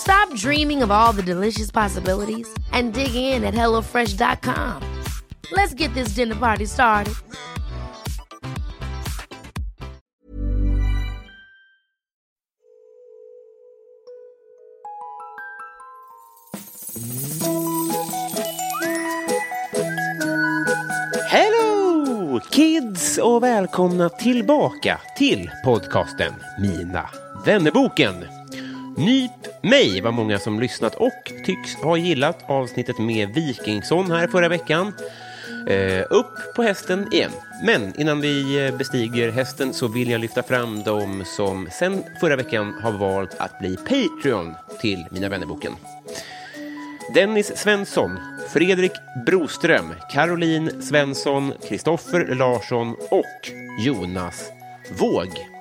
Stop dreaming of all the delicious possibilities and dig in at HelloFresh.com. Let's get this dinner party started. Hello kids och välkomna tillbaka till podcasten Mina vännerboken. Nyp mig var många som lyssnat och tycks ha gillat avsnittet med Wikingsson här förra veckan. Eh, upp på hästen igen. Men innan vi eh, bestiger hästen så vill jag lyfta fram de som sen förra veckan har valt att bli Patreon till Mina vännerboken. Dennis Svensson, Fredrik Broström, Caroline Svensson, Kristoffer Larsson och Jonas Våg.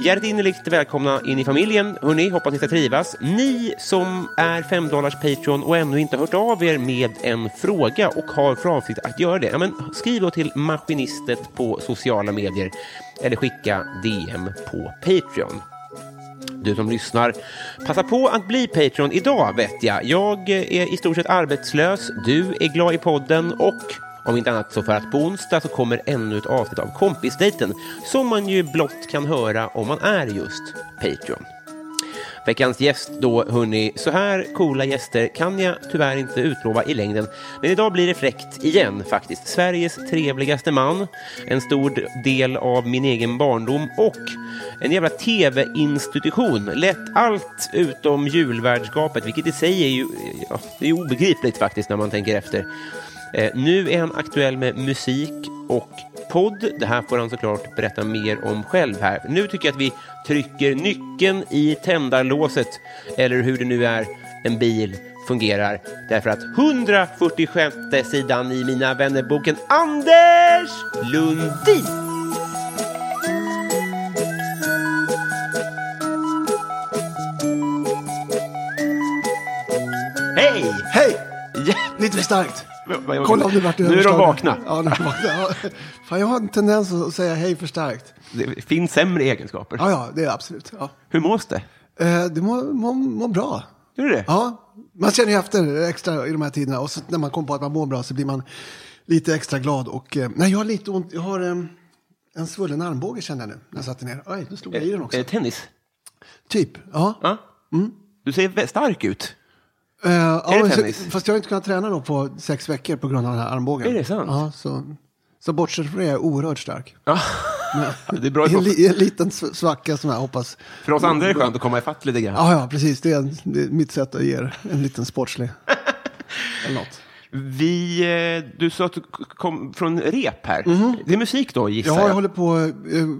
Hjärtinnerligt välkomna in i familjen. Hörrni, hoppas ni ska trivas. Ni som är 5 dollars Patreon och ännu inte hört av er med en fråga och har för avsikt att göra det, ja, men skriv då till Maskinistet på sociala medier eller skicka DM på Patreon. Du som lyssnar, passa på att bli Patreon idag vet jag. Jag är i stort sett arbetslös, du är glad i podden och om inte annat så för att på onsdag så kommer ännu ett avsnitt av Kompisdejten som man ju blott kan höra om man är just Patreon. Veckans gäst då, hörni, så här coola gäster kan jag tyvärr inte utlova i längden. Men idag blir det fräckt igen faktiskt. Sveriges trevligaste man, en stor del av min egen barndom och en jävla tv-institution. Lätt allt utom julvärdskapet, vilket i sig är ju ja, det är obegripligt faktiskt när man tänker efter. Eh, nu är han aktuell med musik och podd. Det här får han såklart berätta mer om själv här. Nu tycker jag att vi trycker nyckeln i tändarlåset, eller hur det nu är en bil fungerar. Därför att 146 sidan i Mina vännerboken Anders Lundin. Hej! Hej! Lite för starkt. Kolla om du vart Nu är de vakna. Ja, de vakna. Ja. Fan, jag har en tendens att säga hej för starkt. Det finns sämre egenskaper. Ja, ja, det är absolut. Ja. Hur mås det? Eh, det mår må, må bra. Gör det det? Ja, man känner ju efter extra i de här tiderna. Och så när man kommer på att man mår bra så blir man lite extra glad. Och, eh, nej, jag har lite ont. Jag har eh, en svullen armbåge kände jag nu när jag satte ner. Oj, nu slog jag i den också. Är det tennis? Typ, ja. Ja. Du ser stark ut. Eh, ja, det tennis? Fast jag har inte kunnat träna då på sex veckor på grund av den här armbågen. Är det sant? Ja, så, så bortsett från det är jag oerhört stark. Ja. Det är bra. I en, li, en liten sv- svacka som jag hoppas. För oss andra är det skönt att komma ifatt lite grann. Ja, ja, precis. Det är, en, det är mitt sätt att ge er en liten sportslig. Eller något. Vi, eh, du sa att du kom från rep här. Det är musik då, gissar Ja, jag. jag håller på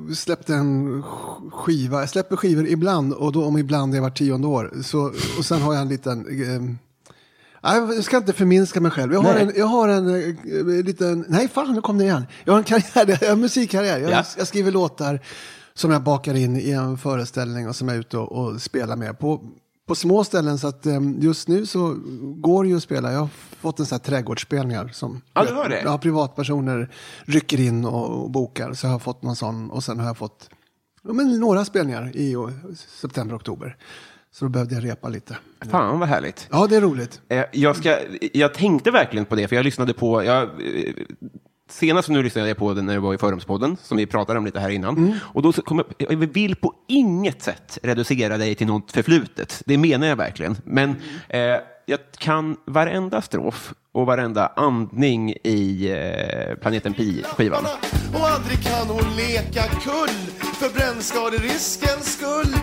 jag släppte en sk- skiva. Jag släpper skivor ibland och då om ibland är var tionde år. Så, och sen har jag en liten... Eh, jag ska inte förminska mig själv. Jag har Nej. en, jag har en eh, liten... Nej, fan, nu kom det igen. Jag har en karriär, jag har en musikkarriär. Jag, Ja. jag skriver låtar som jag bakar in i en föreställning och som jag är ute och, och spelar med. På, på små ställen så att eh, just nu så går det ju att spela. Jag har fått en sån här trädgårdsspelningar som Ja, du har det? Ja, privatpersoner rycker in och, bokar. Så jag har fått någon sån och sen har jag fått ja, men några spelningar i september, oktober. Så då behövde jag repa lite. Fan vad härligt. Ja, det är roligt. Eh, Jag, ska, jag tänkte verkligen på det, för jag lyssnade på... Jag, eh, senast nu lyssnade jag på den när jag var i Fördomspodden, som vi pratade om lite här innan. Mm. Och då kom jag, jag vill på inget sätt reducera dig till något förflutet. Det menar jag verkligen. Men Mm. eh, jag kan varenda strof och varenda andning i eh, Planeten Pi-skivan. Och aldrig kan hon leka kull för brännskaderiskens skull.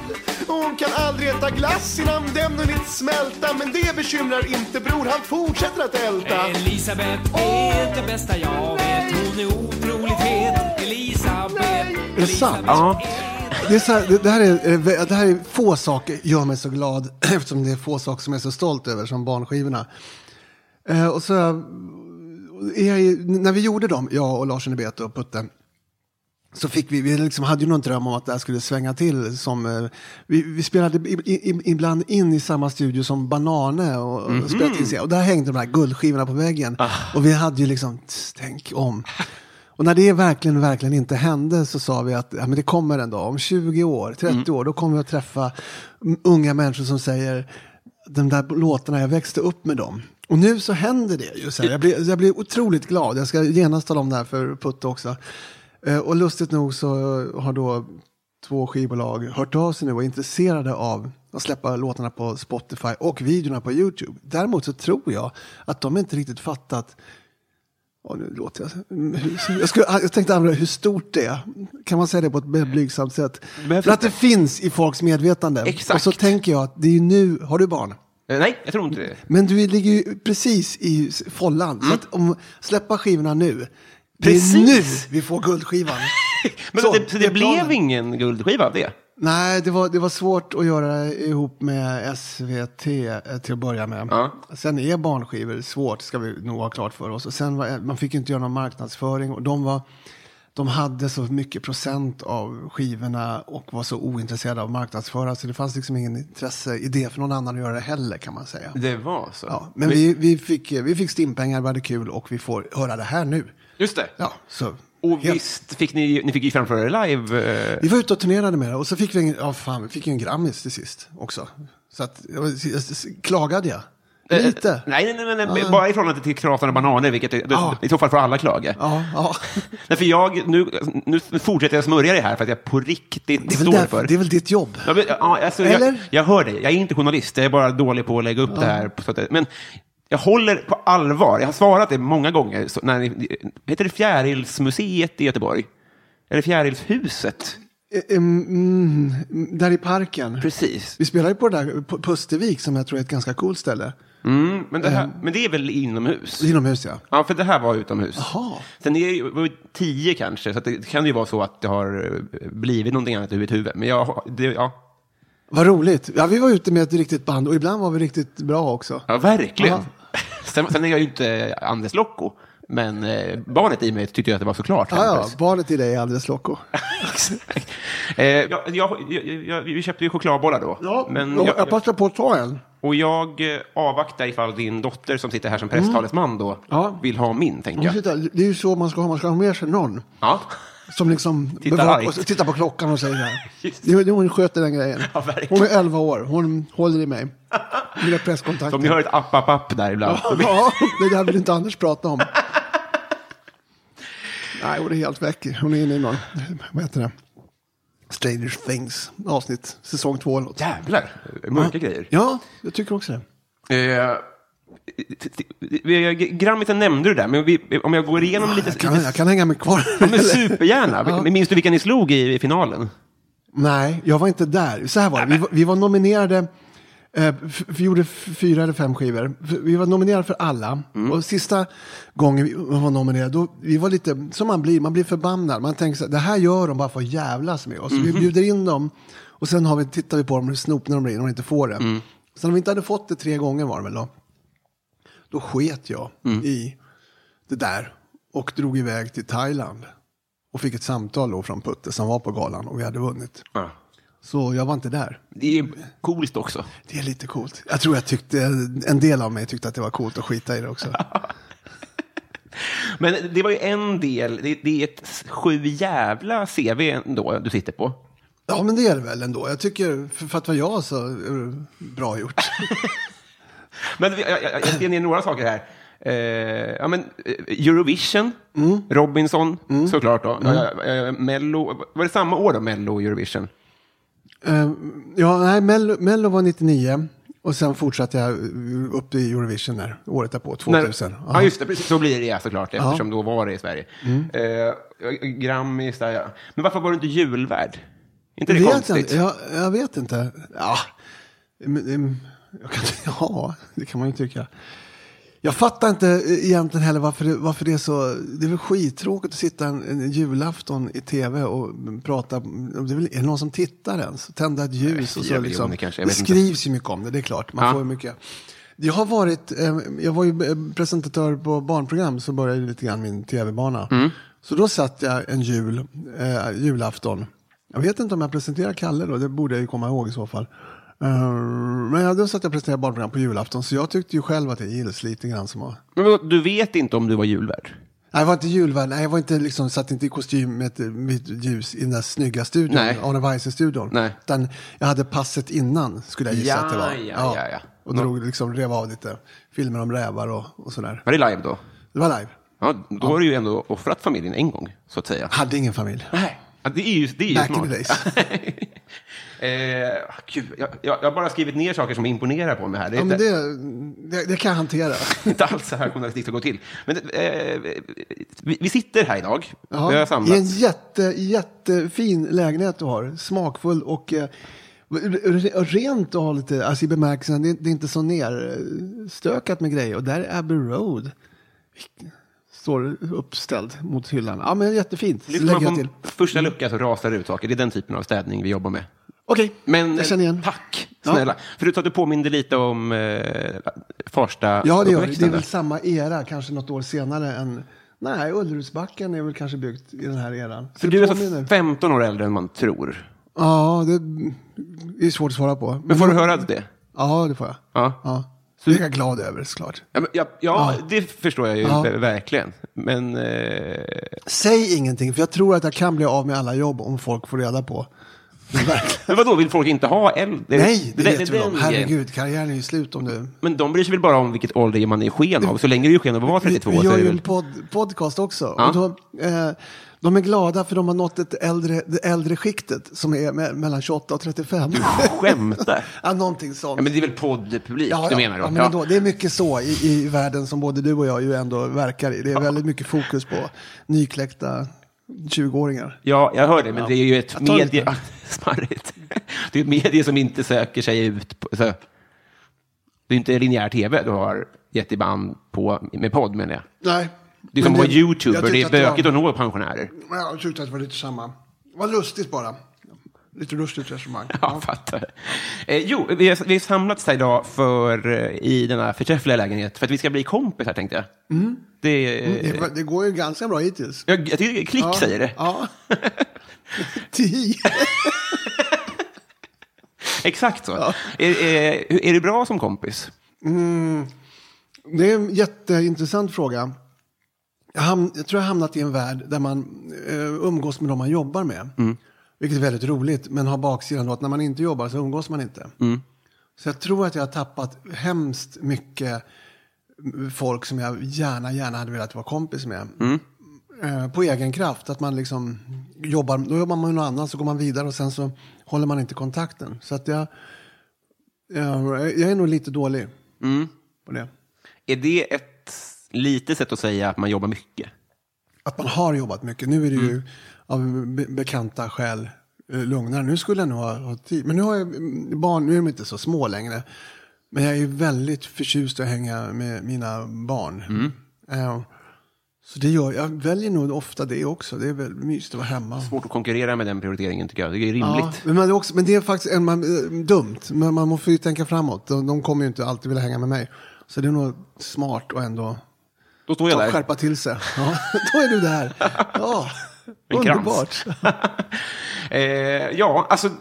Och hon kan aldrig äta glass innan den hunnit smälta. Men det bekymrar inte bror, han fortsätter att älta. Elisabeth är det bästa jag vet Hon är otroligt het Elisabeth Är det sant? Elisabeth Ja. Det, är så här, det, det, här är, eh, det här är få saker gör mig så glad eftersom det är få saker som jag är så stolt över som barnskivorna. Eh, och så jag, ju- när vi gjorde dem, jag och Lars Beto och Putte, så fick vi, vi liksom hade ju någon dröm om att det här skulle svänga till. Som, eh, vi, vi spelade i, i, ibland in i samma studio som Banane och, och spelade in sig. Och där hängde de här guldskivorna på väggen. Och vi hade ju liksom, tänk om. Och när det verkligen, verkligen inte hände så sa vi att ja, men det kommer en dag, om 20 år, 30 år, då kommer vi att träffa mm, unga människor som säger de där låtarna, jag växte upp med dem. Och nu så händer det ju. Så här. Jag, blir, jag blir otroligt glad. Jag ska genast tala om det här för Putte också. Eh, och lustigt nog så har då två skivbolag hört av sig nu och är intresserade av att släppa låtarna på Spotify och videorna på YouTube. Däremot så tror jag att de inte riktigt fattat Ja, nu låter jag... hur- Jag, skulle, jag tänkte använda hur stort det är. Kan man säga det på ett blygsamt sätt? För att det finns i folks medvetande. Exakt. Och så tänker jag att det är nu... Har du barn? Eh, nej, jag tror inte det. Men du ligger ju precis i follan. Så att om släppa skivorna nu. Det är Precis. nu vi får guldskivan. Men Så, det, så det det blev ingen guldskiva av det? Nej, det var, det var svårt att göra ihop med SVT eh, till att börja med. Ja. Sen är barnskivor svårt, ska vi nog ha klart för oss. Och sen var, man fick inte göra någon marknadsföring. Och de, var, de hade så mycket procent av skivorna och var så ointresserade av marknadsföra. Så det fanns liksom ingen intresse i det för någon annan att göra det heller kan man säga. Det var så? Ja, men vi, vi, fick, vi fick stimpengar, vi hade kul och vi får höra det här nu. Just det. Ja, så. Och helt- visst, fick ni, ni fick ju framföra det live. eh, Vi var ute och turnerade med det och så fick vi en, ja, fan, vi fick en Grammis till sist också. Så att, klagade jag? Lite. Eh, Nej, nej, nej, nej bara i förhållande till Kratarna och bananer, vilket är- Ja. i så fall får alla klaga. Ja. Nej, för jag, nu, nu fortsätter jag smörja det här för att jag på riktigt Det, står därför, för. det är väl ditt jobb? Ja, men, ja, alltså, jag, Eller? jag hör dig, jag är inte journalist, jag är bara dålig på att lägga upp det här. att- Men jag håller på allvar, jag har svarat det många gånger. Så när heter det Fjärilsmuseet i Göteborg? Eller Fjärilshuset? Eh, Mm, där i parken. Precis. Vi spelade på det där på Pustervik som jag tror är ett ganska coolt ställe. Mm, men, det här, Eh. men det är väl inomhus? Inomhus ja. Ja, för det här var utomhus. Jaha. Sen är det ju tio kanske, så det kan ju vara så att det har eh, blivit någonting annat i mitt huvud. Men jag, det, ja, Vad roligt. Ja, vi var ute med ett riktigt band och ibland var vi riktigt bra också. ja verkligen. Ja. Sen, sen är jag ju inte Anders Locko, men eh, barnet i mig tyckte ju att det var såklart. Ja, ja, barnet i dig är alldeles loco. eh, jag, jag, jag, jag, vi köpte ju chokladbollar då. men jag, jag, jag passar på att ta en. Och jag eh, avvaktar ifall din dotter som sitter här som presstalesman då Mm. Ja. vill ha min, tänker jag. sitter- Det är ju så man ska ha, man ska ha med sig någon. Ja. Som liksom och så tittar på klockan och säger det här. Just Det, det, hon sköter den grejen. Ja, hon är 11 år, hon håller i mig. Mina presskontakter. Som ni hör ett app, app, app där ibland. Ja, det där vill inte Anders prata om. Nej, hon är helt väck. Hon är inne i någon, vad heter det? Stranger Things avsnitt, säsong två. Jävlar, mörka grejer. Ja, jag tycker också det. Eh, Grammisen nämnde du där, men vi, om jag går igenom lite... Jag kan, jag kan hänga med kvar. Ja, men supergärna. Men Minns du vilka ni slog i, i finalen? Nej, jag var inte där. Så här var det, vi var, vi var nominerade, vi gjorde fyra eller fem skivor. Vi var nominerade för alla. Och sista gången vi var nominerade, då, vi var lite, som man blir, man blir förbannad. Man tänker så här, det här gör de bara för att jävlas med oss. Vi bjuder in dem och sen har vi, tittar vi på dem hur snopna de blir när de inte får det. Sen om vi inte hade fått det tre gånger var det väl då. Då sket jag i det där och drog iväg till Thailand. Och fick ett samtal då från Putte som var på galan och vi hade vunnit. Ja. Så jag var inte där. Det är coolt också. Det är lite coolt. Jag tror jag tyckte, en del av mig tyckte att det var coolt att skita i det också. Men det var ju en del, det, det är ett sju jävla CV ändå du sitter på. Ja, men det är det väl ändå. Jag tycker, för, att vara jag så bra gjort. Men jag, jag, jag skrev ner några saker här. Eh, ja, men, eh, Eurovision, Mm. Robinson, såklart. Då. Eh, Mello, var det samma år då, Mello och Eurovision? Eh, ja, nej, Mello, Mello var 99 och sen fortsatte jag upp till Eurovision där, året därpå, 2000. När, Ja. ja, just det. Precis, så blir det ja, såklart, eftersom då var det i Sverige. Mm. Eh, Grammis, där, ja. Men varför var du inte julvärd? inte det vet konstigt? inte, jag, jag vet inte. Ja, em, jag kan, ja, det kan man ju tycka. Jag fattar inte egentligen heller varför det, varför det är så. Det är väl skittråkigt att sitta en, en julafton i tv och prata. Det är, väl, är det någon som tittar ens? Tända ett ljus och så liksom. Det skrivs ju mycket om det, det är klart. Man Ja. får mycket. Jag har varit, eh, jag var ju eh, presentatör på barnprogram så började lite grann min tv-bana. Mm. Så då satt jag en jul, eh, julafton. Jag vet inte om jag presenterar Kalle då, det borde jag ju komma ihåg i så fall. Eh, men ja, då satt jag och presenterade barnprogram på julafton, så jag tyckte ju själv att det gills lite grann som att... Men du vet inte om du var julvärd? Nej, jag var inte julvärd, nej, jag var inte liksom, satt inte i kostym med ett ljus i den där snygga studion. Arne Weise-studion. Nej. Utan jag hade passet innan, skulle jag gissa Ja, att det var. ja, ja, ja. Och drog, liksom, rev av lite filmer om rävar och, och sådär. Var det live då? Det var live. Ja, då har du ju ändå offrat familjen en gång, så att säga. Hade ingen familj. Nej. Ja, det är ju, det är ju Back in smart. the days. eh, gud, jag, jag, jag har bara skrivit ner saker som imponerar på mig här. Det är Ja, men inte, det, det, det kan jag hantera. inte alls så här journalistik ska gå till. Men eh, vi, vi sitter här idag. vi har Ja, I en samlats. jätte, jättefin lägenhet du har. Smakfull och eh, re- rent och har lite, alltså i bemärkelsen, det det är inte så nerstökat med grejer. Och där är Abbey Road. Står uppställd mot hyllan. Ja, men jättefint. Så Lyfter lägger man på till. första lucka så rasar det ut saker. Det är den typen av städning vi jobbar med. Okej, Men jag känner igen. tack snälla. Förutom att du påminde lite om eh, Farsta Ja, det gör det. Det är väl samma era, kanske något år senare än... Nej, Ullerudsbacken är väl kanske byggt i den här eran. För Det du är alltså 15 år äldre än man tror. Ja, det är svårt att svara på. Men får du höra det? Ja, det får jag. Ja. Ja. Det är jag glad över såklart. Ja, men, ja, ja, det förstår jag ju Ja. ver- verkligen. Men eh, Säg ingenting, för jag tror att jag kan bli av med alla jobb om folk får reda på. Men vadå, vill folk inte ha äldre? Nej, det, är vet om. grejen. Herregud, karriären är ju slut om du... Men de bryr sig väl bara om vilket ålder man är i sken av. Så länge du är i sken av att vara Vi, 32 vi så gör det ju en pod, podcast också. Ja. Och då, eh, de är glada för de har nått ett äldre, det äldre skiktet som är me mellan 28 och 35. Skämtar? ja, någonting sånt. Ja, men det är väl poddpublik Ja, du menar då? Ja, men ändå, det är mycket så i, i världen som både du och jag ju ändå verkar i. Det är väldigt mycket fokus på nykläckta 20-åringar. Ja, jag hör det, men det är ju ett medie... Smarrigt. Det är ett medie som inte söker sig ut. På, så, det är inte linjär tv du har gett i band på med podd, menar jag. Nej. Det är som Men att vara youtuber, det är det bökigt att nå pensionärer. Ja, Jag tyckte att det var lite samma. Det var lustigt bara. Lite lustigt resonemang. Ja, jag fattar. Eh, jo, vi har, vi har samlats här idag för, eh, i denna förträffliga lägenhet för att vi ska bli kompisar, tänkte jag. Det, Mm, Det, det går ju ganska bra hittills. jag, jag tycker klick Ja, säger det. Ja. Tio. Exakt så. Är, är, är det bra som kompis? Det är en jätteintressant fråga. Jag, ham- jag tror jag hamnat i en värld där man eh, umgås med de man jobbar med. Vilket är väldigt roligt, men har baksidan då att när man inte jobbar så umgås man inte. Så jag tror att jag har tappat hemskt mycket folk som jag gärna, gärna hade velat vara kompis med. Eh, på egen kraft, att man liksom jobbar, då jobbar man med någon annan så går man vidare och sen så håller man inte kontakten. Så att jag, jag, jag är nog lite dålig på det. Är det ett litet sätt att säga att man jobbar mycket? Att man har jobbat mycket. Nu är det ju av be- bekanta skäl eh, lugnare. Nu skulle jag nog ha, ha tid. Men nu har jag mm, barn, nu är de inte så små längre. Men jag är väldigt förtjust att hänga med mina barn. Eh, så det gör, jag väljer nog ofta det också. Det är väl mysigt att vara hemma. Svårt att konkurrera med den prioriteringen, tycker jag. Det är Ja, rimligt. men, det är också, men det är faktiskt en, man, eh, dumt. Men man måste ju tänka framåt. De, de kommer ju inte alltid vilja hänga med mig. Så det är nog smart att ändå Då står jag där. skärpa till sig. Ja, då är du där. Ja, underbart. Eh, ja, alltså, eh,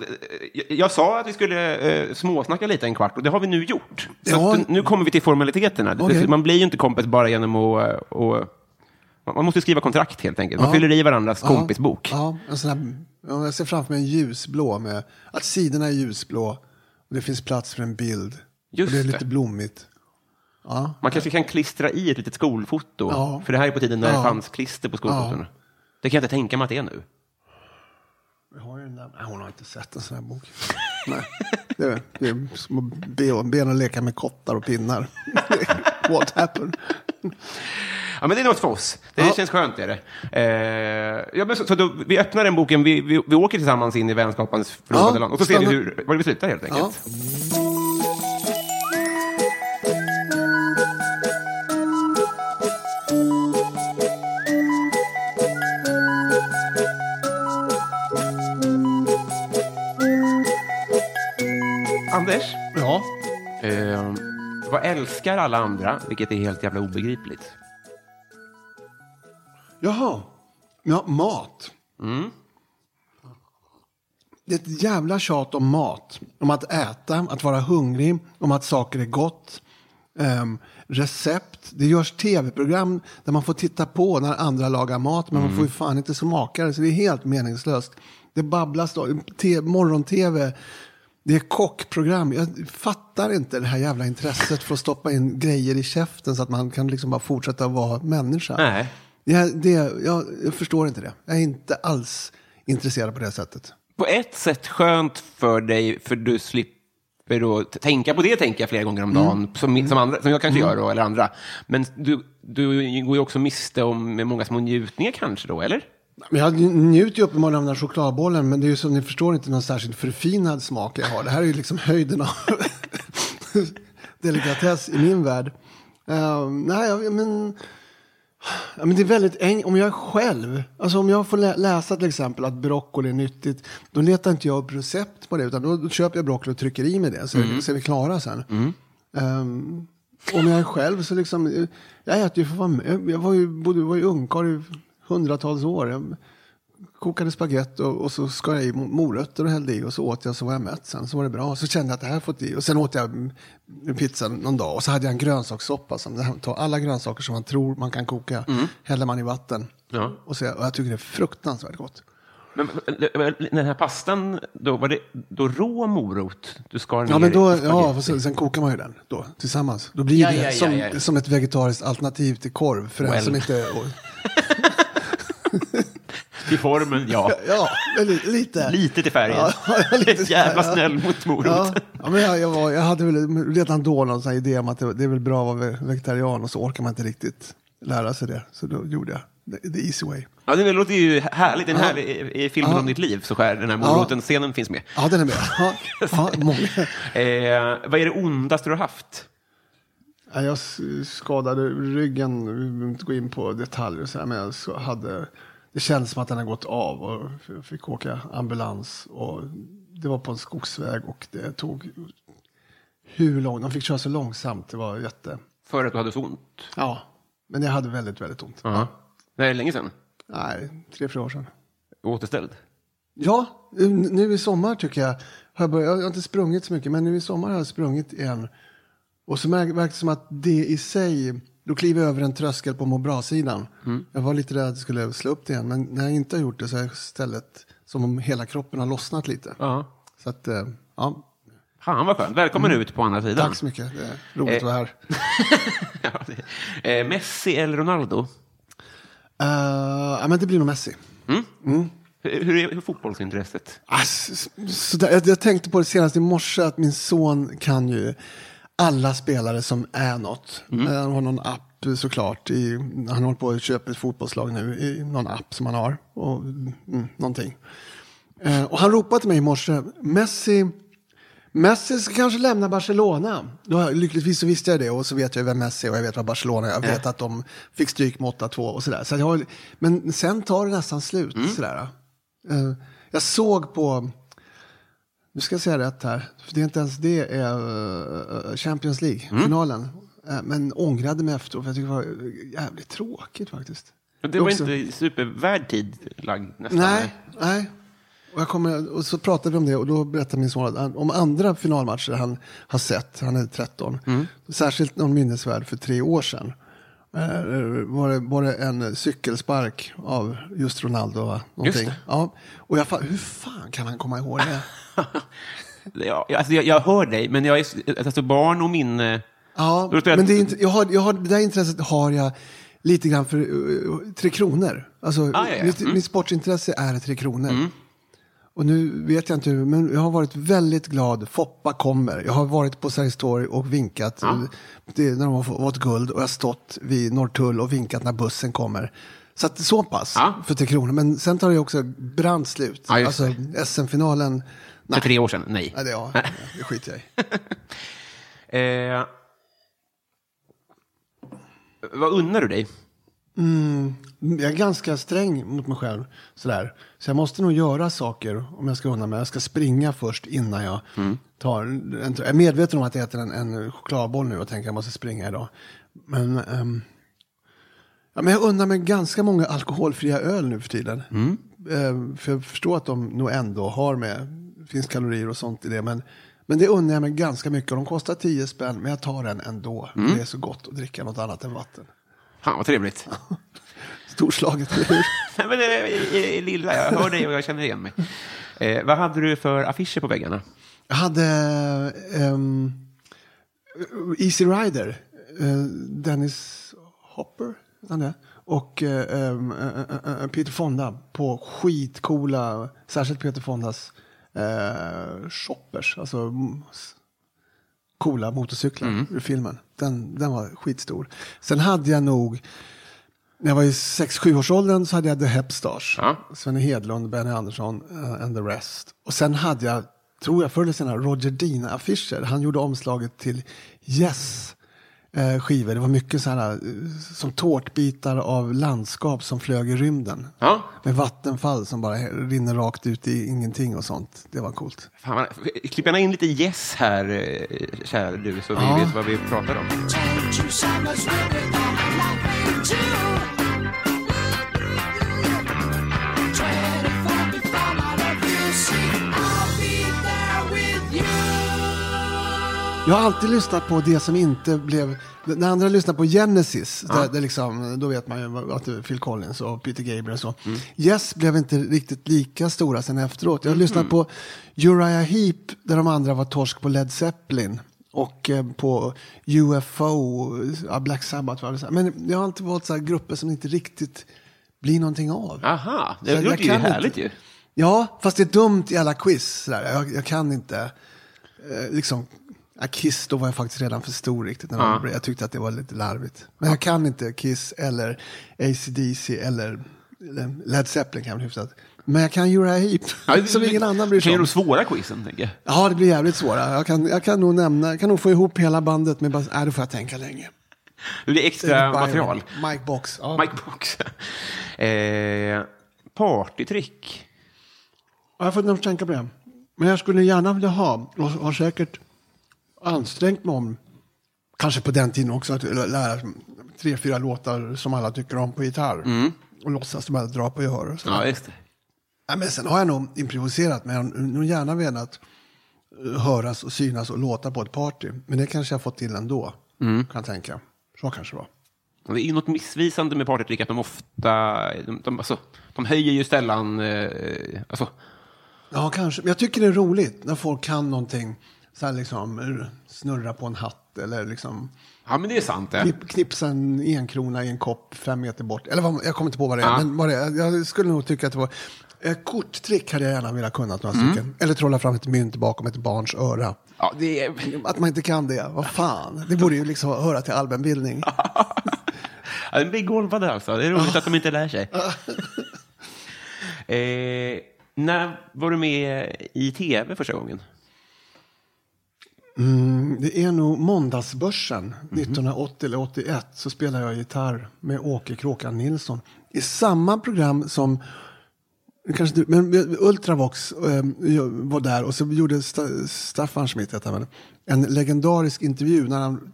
jag, jag sa att vi skulle eh, småsnacka lite en kvart och det har vi nu gjort. Så Ja. att, nu kommer vi till formaliteterna. Okej. Man blir ju inte kompis bara genom att... eh, och, man måste skriva kontrakt helt enkelt. Man Ja. fyller i varandras Ja, kompisbok. Ja, en sån här, ja, jag ser framför mig en ljusblå med att sidorna är ljusblå och det finns plats för en bild. Just och det är det. lite blommigt. Ja. Man kanske kan klistra i ett litet skolfoto. Ja. För det här är på tiden när det Ja. fanns klister på skolfotona. Det kan jag inte tänka mig att det är nu. Vi har den där. Hon har inte sett en sån här bok. Nej, det är, det är små ben, ben och leka med kottar och pinnar. What happened? Ja, men det är något för oss. Det Ja. känns skönt. Är det. Eh, ja, så, så då, vi öppnar den boken, vi, vi, vi åker tillsammans in i vänskapens förlovade Ja, land. Och så ser vi hur, var vi slutar helt enkelt. Ja. Vad älskar alla andra, vilket är helt jävla obegripligt? Jaha. Ja, mat. Det är ett jävla tjat om mat. Om att äta, att vara hungrig, om att saker är gott. Ehm, recept. Det görs tv-program där man får titta på när andra lagar mat. Men man får ju fan inte smaka det. Så det är helt meningslöst. Det babblas då. Morgon-tv. Det är kockprogram. Jag fattar inte det här jävla intresset för att stoppa in grejer i käften så att man kan liksom bara fortsätta vara människa. Nej. Ja, det, jag, jag förstår inte det. Jag är inte alls intresserad på det sättet. På ett sätt skönt för dig, för du slipper t- tänka på det, tänker jag flera gånger om dagen, som, som, andra, som jag kanske gör då, eller andra. Men du, du går ju också miste om många små njutningar kanske då, eller? Men jag njuter ju uppenbarligen av den här chokladbollen, men det är ju som ni förstår inte någon särskilt förfinad smak jag har. Det här är ju liksom höjden av delikatess i min värld. Uh, nej, men, ja, men det är väldigt enkelt. Om jag är själv, alltså om jag får lä- läsa till exempel att broccoli är nyttigt, då letar inte jag upp recept på det, utan då, då köper jag broccoli och trycker i mig det, så, så är vi klara sen. Ehm, om jag är själv så liksom, jag äter ju för fan, jag, var ju, bodde, var ju ungkarl hundratals år. Jag kokade spagetti och, och så skar jag i mo- morötter och hällde i och så åt jag så var jag mätt sen. Så var det bra. Så kände jag att det här fått i. Och sen åt jag mm, pizza någon dag och så hade jag en grönsakssoppa. Som, tar alla grönsaker som man tror man kan koka, häller man i vatten. Ja. Och, så, och jag tycker det är fruktansvärt gott. Men den här pastan, då var det då rå morot du skar ner Ja, men då, ja, sen, sen kokar man ju den då, tillsammans. Då blir Ja, det ja, som, ja. som ett vegetariskt alternativ till korv. För den Well. som inte... Och, Till formen, ja. ja, lite. Lite till färgen. Ja, lite Jävla snäll mot morot. Ja, ja, men jag, jag, var, jag hade väl redan då någon sån idé om att det, det är väl bra att vara vegetarian och så orkar man inte riktigt lära sig det. Så då gjorde jag the, easy way. Ja, det låter ju härligt. Den här, i, I filmen Ja. om ditt liv så skär den här moroten-scenen finns med. Ja, den är med. Ja, ja, många. Eh, vad är det ondaste du har haft? Ja, jag skadade ryggen, vi inte gå in på detaljer så här, men jag hade, det kändes som att den hade gått av och jag fick åka ambulans. Och det var på en skogsväg och det tog hur långt, de fick köra så långsamt, det var jätte, För att du hade så ont? ja, men jag hade väldigt, väldigt ont. Ja. Det är länge sedan. Nej, tre, fyra år sedan. Återställd. Ja, nu i sommar tycker jag, har jag, börjat, jag har inte sprungit så mycket, men nu i sommar har jag sprungit igen. Och så verkar det som att det i sig, då kliver jag över en tröskel på må bra-sidan. Jag var lite rädd att det skulle slå upp det igen, men när jag inte har gjort det så är det istället som om hela kroppen har lossnat lite. Ja. Så att, eh, ja, Fan vad skönt. Välkommen ut på andra sidan. Mm. tack så mycket. Det är roligt att vara här. Ja, det- eh, Messi eller Ronaldo? Eh, ja, men det blir nog Messi. Hur, hur är hur fotbollsintresset? Ass, så där, jag, jag tänkte på det senast i morse att min son kan ju alla spelare som är något. Eh, Han har någon app såklart. I, han håller på att köpa ett fotbollslag nu i någon app som han har. Och, mm, någonting. Eh, och han ropade till mig i morse, Messi, Messi ska kanske lämna Barcelona. Då, lyckligtvis så visste jag det och så vet jag vem Messi är och jag vet vad Barcelona är. Jag vet att de fick stryk med 8-2 och sådär. Så jag men sen tar det nästan slut. Sådär. Eh, jag såg på, nu ska jag säga rätt här, för det är inte ens det är eh, Champions League-finalen. Eh, men ångrade mig efteråt för jag tycker det var jävligt tråkigt faktiskt. Det var Också- inte supervärd tid lagd nästan. Nej, nej. Och, jag kommer, och så pratade vi om det och då berättade min son han- om andra finalmatcher han har sett, han är 13, särskilt någon minnesvärd för tre år sedan. Eh, Var det, var det en cykelspark av just Ronaldo? Va? Någonting. det. Ja. Och jag, hur fan kan han komma ihåg det? Ja, alltså jag, jag hör dig, men jag är, alltså barn och minne Ja, men det, är inte, jag har, jag har, det där intresset har jag lite grann för uh, Tre Kronor. Alltså, Ah, ja, ja. Mitt, Mm. mitt sportintresse är Tre Kronor. Och nu vet jag inte, hur, men jag har varit väldigt glad. Foppa kommer. Jag har varit på Sergels torg och vinkat det, när de har fått guld. Och jag har stått vid Norrtull och vinkat när bussen kommer. Så att så pass Ja. för Tre Kronor. Men sen tar det också brant slut. Ja, alltså SM-finalen, För tre år sedan? Nej. nej, det, ja, det skiter jag i. Eh, vad unnar du dig? Jag är ganska sträng mot mig själv. Sådär. Så jag måste nog göra saker om jag ska unna mig. Jag ska springa först innan jag tar en... Jag är medveten om att jag äter en, en chokladboll nu och tänker att jag måste springa idag. Men, ehm, ja, men jag unnar mig ganska många alkoholfria öl nu för tiden. Ehm, för jag förstår att de nog ändå har med, finns kalorier och sånt i det. Men, men det unnar jag mig ganska mycket och de kostar 10 spänn. Men jag tar den ändå. för Det är så gott att dricka något annat än vatten. Fan vad trevligt. Storslaget, eller hur? Nej, men, eh, eh, lilla, jag hör dig och jag känner igen mig. Eh, vad hade du för affischer på väggarna? Jag hade ehm, Easy Rider, eh, Dennis Hopper, han är, och eh, eh, Peter Fonda på skitcoola, särskilt Peter Fondas shoppers, alltså mm, coola motorcyklar ur filmen. Den, den var skitstor. Sen hade jag nog, när jag var i 6-7 års åldern så hade jag The Hepstars. Ja. Svenne Hedlund, Benny Andersson uh, and the rest. Och sen hade jag, tror jag förr eller senare, Roger Dean-affischer. Han gjorde omslaget till Yes eh, skivor. Det var mycket så här, eh, som tårtbitar av landskap som flög i rymden. Ja. Med vattenfall som bara rinner rakt ut i ingenting och sånt. Det var coolt. Fan, klipp gärna in lite yes här, kära du, så vi Ja. vet vad vi pratar om. Jag har alltid lyssnat på det som inte blev... När andra lyssnar på Genesis, där, där liksom, då vet man ju att det är Phil Collins och Peter Gabriel och så. Yes blev inte riktigt lika stora sen efteråt. Jag har lyssnat på Uriah Heep, där de andra var torsk på Led Zeppelin. Och eh, på UFO, ja, Black Sabbath. Men jag har alltid valt så här grupper som inte riktigt blir någonting av. Aha, det Så låter ju härligt inte. ju. Ja, fast det är dumt i alla quiz. Sådär. Jag, jag kan inte. Eh, liksom, ja, Kiss, då var jag faktiskt redan för stor riktigt. När Ja. jag tyckte att det var lite larvigt. Men jag kan inte Kiss eller AC/DC eller, Led Zeppelin kan jag hyfsat. Men jag kan Uriah Heep, som ingen annan bryr Kan sig om. de svåra quizen, tänker jag. Ja, det blir jävligt svåra. Jag kan, jag kan nog nämna, jag kan nog få ihop hela bandet med bara, nej, då får jag tänka länge. Det blir extra material. Mike Box. Ja. Mike Box. eh, partytrick. Ja, Jag får nog tänka på det. Men jag skulle gärna vilja ha, och har säkert ansträngt mig om, kanske på den tiden också, att lära tre, fyra låtar som alla tycker om på gitarr. Och låtsas som att dra på gehör. Ja, just det. Ja, men sen har jag nog improviserat, men jag har nog gärna velat eh, höras och synas och låta på ett party. Men det kanske jag fått till ändå, kan jag tänka. Så kanske det var. Det är ju något missvisande med partytrick att de ofta, de, de, alltså, de höjer ju sällan, eh, alltså, Ja, kanske. Men jag tycker det är roligt när folk kan någonting. Så här liksom snurra på en hatt eller liksom ja men det är sant det. Knipp, knipsa en enkrona i en kopp fem meter bort. Eller vad, jag kommer inte på vad det är. Ja. Men vad det är. Jag skulle nog tycka att det var... Eh, korttrick hade jag gärna velat kunna några Mm. stycken. Eller trolla fram ett mynt bakom ett barns öra. Ja, det är, Att man inte kan det, vad fan. Det borde ju liksom höra till allmänbildning. ja, den blir golvade alltså. Det är roligt att de inte lär sig. eh, när var du med i tv första gången? Det är nog Måndagsbörsen 1980 eller 81 så spelar jag gitarr med Åke Kråkan Nilsson. I samma program som Kanske du, men Ultravox eh, var där och så gjorde Sta- Staffan Schmidt heter han väl, en legendarisk intervju när han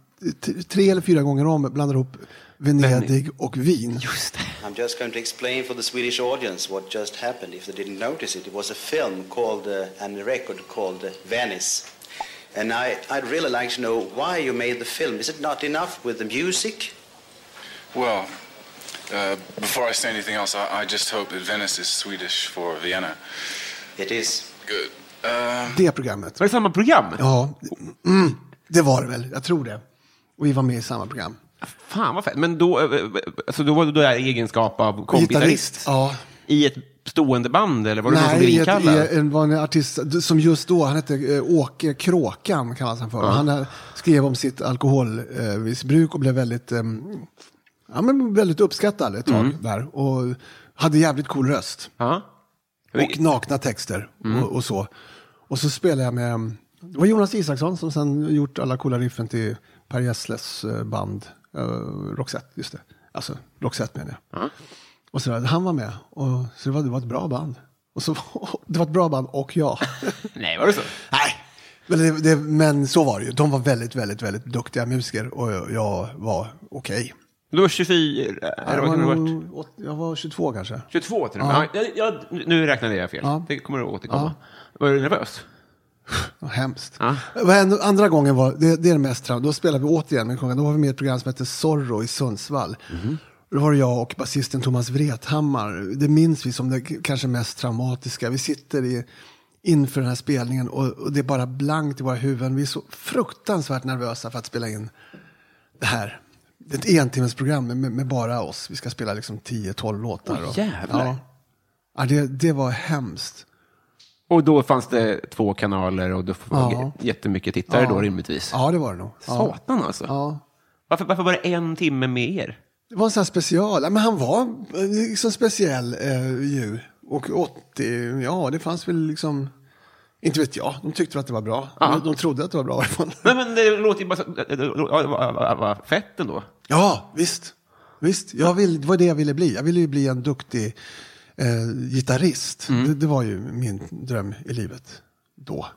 tre eller fyra gånger om blandar ihop Venedig och Wien. Just det. I'm just going to explain for the Swedish audience what just happened. If they didn't notice it, it was a film called uh, and a record called uh, Venice. And I, I'd really like to know why you made the film. Is it not enough with the music? Well, uh, before I say anything else, I, I just hope that Venice is Swedish for Vienna. It is. Good. Uh, Det programmet. Var det samma program? Ja, mm, det var det väl. Jag tror det. Vi var med i samma program. Fan vad fett. Men då, eh, alltså då var du där i egenskap av kompisarist? Gitarrist, ja. I ett stående band eller var det någon som blev Nej, inkallad? en, var en artist som just då, han hette eh, Åke Kråkan kallas han för. Han eh, skrev om sitt alkoholmissbruk och blev väldigt, eh, ja, men väldigt uppskattad ett tag där. Och hade jävligt cool röst. Ja. Och nakna texter och, och så. Och så spelade jag med, det var Jonas Isaksson som sen gjort alla coola riffen till Per Gessles band, uh, Roxette, just det. Alltså Roxette menar jag. Och så han var med, och, så det var, det var ett bra band. Och så, det var ett bra band och jag. Nej, var det så? Nej, men, det, det, men så var det ju. De var väldigt, väldigt, väldigt duktiga musiker och jag, jag var okej. Du var 24, eller vad kan det ha varit? jag var 22 kanske. 22 till och med. Ja. jag, nu räknade jag fel. Ja. Det kommer att återkomma. Var du nervös? Hemskt. Ja. Andra gången var, det, det är det mest traum. Då spelade vi återigen med. Då var vi med i ett program som hette Zorro i Sundsvall. Då var det jag och basisten Thomas Wrethammar. Det minns vi som det kanske mest traumatiska. Vi sitter i, inför den här spelningen och, och det är bara blankt i våra huvuden. Vi är så fruktansvärt nervösa för att spela in det här. Det är ett entimmesprogram med, med bara oss. Vi ska spela liksom 10-12 låtar. Åh, och- jävlar. Ja. Ja, det, det var hemskt. Och då fanns det två kanaler och då var Ja. jättemycket tittare Ja. då rimligtvis. Ja, det var det nog. Ja. Satan alltså. Ja. Varför, varför var det en timme med er? Det var en sån här special. Men han var liksom speciell eh, ju. Och 80, ja det fanns väl liksom, inte vet jag, de tyckte att det var bra. De, de trodde att det var bra i alla fall. Nej, men det låter ju bara ja, fett ändå. Ja, visst. Visst, jag vill, det var det jag ville bli. Jag ville ju bli en duktig eh, gitarrist. Det, det var ju min dröm i livet då.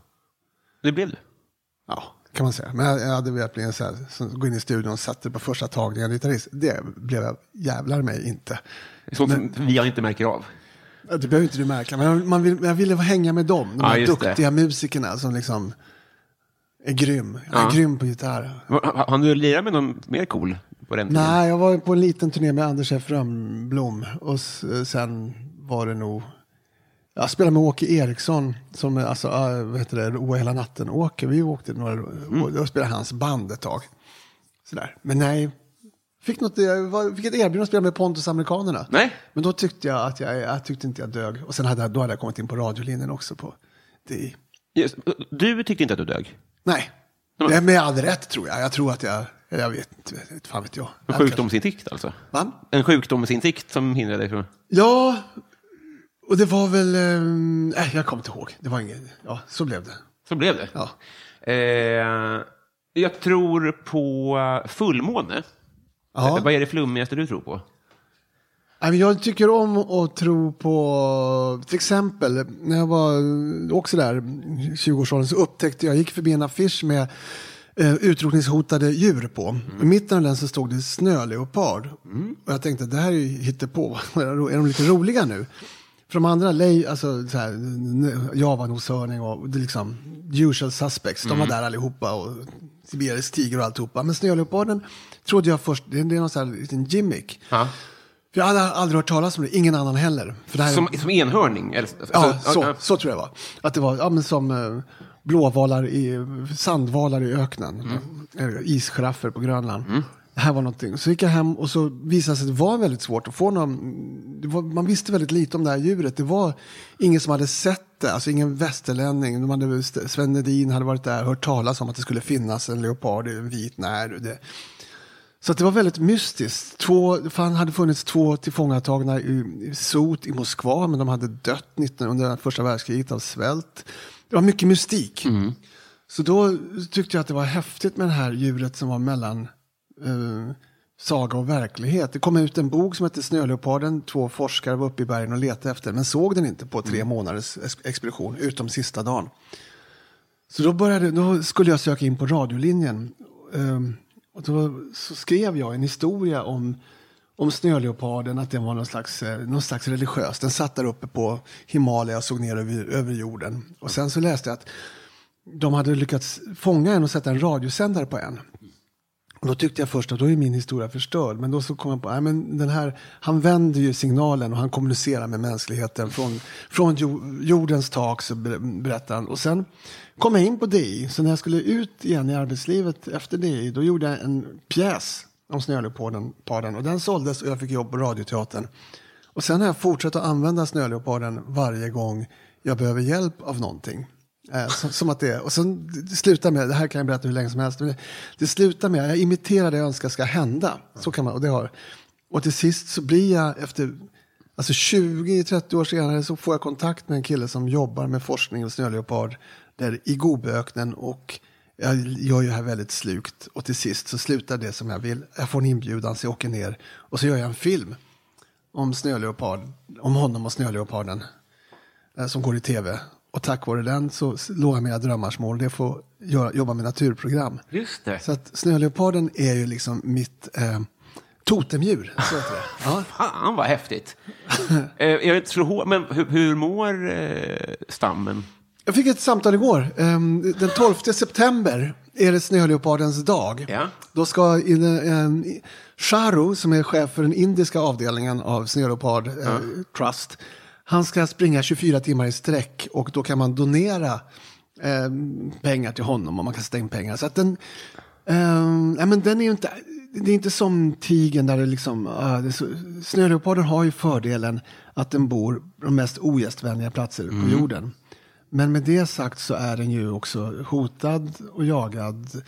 Det blev du. Ja, kan man säga. Men jag, jag hade velat bli en sån här, som gå in i studion och satte på första tagningen gitarrist. Det blev jag jävlar mig inte. Sånt som vi inte märker av. Det behöver inte du märka, men man vill, jag ville hänga med dem. De Ja, här just det. duktiga musikerna som liksom är grym. Jag är Ja. grym på gitarr. Har du lirat med någon mer cool på den tiden? Nej, jag var på en liten turné med Anders F. Rönnblom. Och sen var det nog... Jag spelade med Åke Eriksson, som alltså, äh, vad heter det, Roa hela natten. Åke, vi åkte några, Mm. och spelade hans band ett tag. Sådär. Men nej, fick, något, jag var, fick ett erbjudande att spela med Pontus Amerikanerna. Nej. Men då tyckte jag att jag, jag tyckte inte jag dög. Och sen hade jag, då hade jag kommit in på radiolinjen också. På det. Just, du tyckte inte att du dög? Nej, det är med all rätt tror jag. Jag tror att jag, jag vet inte, fan vet jag. En sjukdomsinsikt alltså? Va? En sjukdomsinsikt som hindrade dig från... Ja, och det var väl... eh, jag kommer inte ihåg. Det var inget... Ja, så blev det. Så blev det. Ja. Eh, jag tror på fullmåne. Ja. Vad är det flummigaste du tror på? Jag tycker om att tro på, till exempel, när jag var också där, 20-årsåldern, så upptäckte jag, jag gick förbi en affisch med eh, utrotningshotade djur på. I mitten av den så stod det snöleopard. Och jag tänkte, det här är ju hittepå. är de lite roliga nu? För de andra, lej, alltså så här, n- javanosörning och liksom usual suspects, de var där allihopa och sibirisk tiger och alltihopa. Men snöleoparden trodde jag först, det är någon sån här liten gimmick. För jag hade aldrig hört talas om det, ingen annan heller. För det här, Som, som enhörning? Eller, alltså, ja, så, ja, så tror jag det var. Att det var ja, men som eh, blåvalar i, sandvalar i öknen. Eller Isgiraffer på Grönland. Det här var någonting. Så gick jag hem och så visade sig att det var väldigt svårt att få någon. Var, man visste väldigt lite om det här djuret. Det var ingen som hade sett det, alltså ingen västerlänning. De hade, Sven Nedin hade varit där och hört talas om att det skulle finnas en leopard, en vit när. Så det var väldigt mystiskt. Två, för han hade funnits två tillfångatagna i, i sot i Moskva, men de hade dött 19, under första världskriget av svält. Det var mycket mystik. Så då tyckte jag att det var häftigt med det här djuret som var mellan eh, saga och verklighet. Det kom ut en bok som hette Snöleoparden. Två forskare var uppe i bergen och letade efter men såg den inte på tre månaders ex- expedition, utom sista dagen. Så då, började, då skulle jag söka in på radiolinjen. Ehm, och då så skrev jag en historia om, om snöleoparden, att den var någon slags, eh, någon slags religiös. Den satt där uppe på Himalaya och såg ner över, över jorden. Och sen så läste jag att de hade lyckats fånga en och sätta en radiosändare på en. Då tyckte jag först att då är min historia förstörd. Men då så kom jag på, att den här, han vänder ju signalen och han kommunicerar med mänskligheten från, från jordens tak, så berättar han. Och sen kom jag in på DI. Så när jag skulle ut igen i arbetslivet efter DI, då gjorde jag en pjäs om Snöleoparden. Och den såldes och jag fick jobb på Radioteatern. Och sen har jag fortsatt att använda Snöleoparden varje gång jag behöver hjälp av någonting. Eh, som, som att det är. Och sen det slutar med, det här kan jag berätta hur länge som helst, men det, det slutar med, jag imiterar det jag önskar ska hända. Så kan man, och det har. Och till sist så blir jag efter, alltså 20-30 år senare så får jag kontakt med en kille som jobbar med forskning och snöleopard där i Gobiöknen och jag gör ju det här väldigt slukt. Och till sist så slutar det som jag vill. Jag får en inbjudan så jag åker ner och så gör jag en film om snöleopard, om honom och snöleoparden eh, som går i tv. Och tack vare den så låg jag mina drömmars mål. Det är att få göra, jobba med naturprogram. Just det. Så att snöleoparden är ju liksom mitt eh, totemdjur. Så heter det. Ja. Fan vad häftigt. eh, jag hår, men hur, hur mår eh, stammen? Jag fick ett samtal igår. Ehm, Den 12 september är det snöleopardens dag. Ja. Då ska in, en, Sharu, som är chef för den indiska avdelningen av Snöleopard eh, Trust, han ska springa 24 timmar i sträck och då kan man donera eh, pengar till honom och man kan in pengar. Så att den, ja, men den är inte, det är inte som tigen där det liksom, så, Snöleoparden har ju fördelen att den bor på de mest ogästvänliga platser på jorden. Men med det sagt så är den ju också hotad och jagad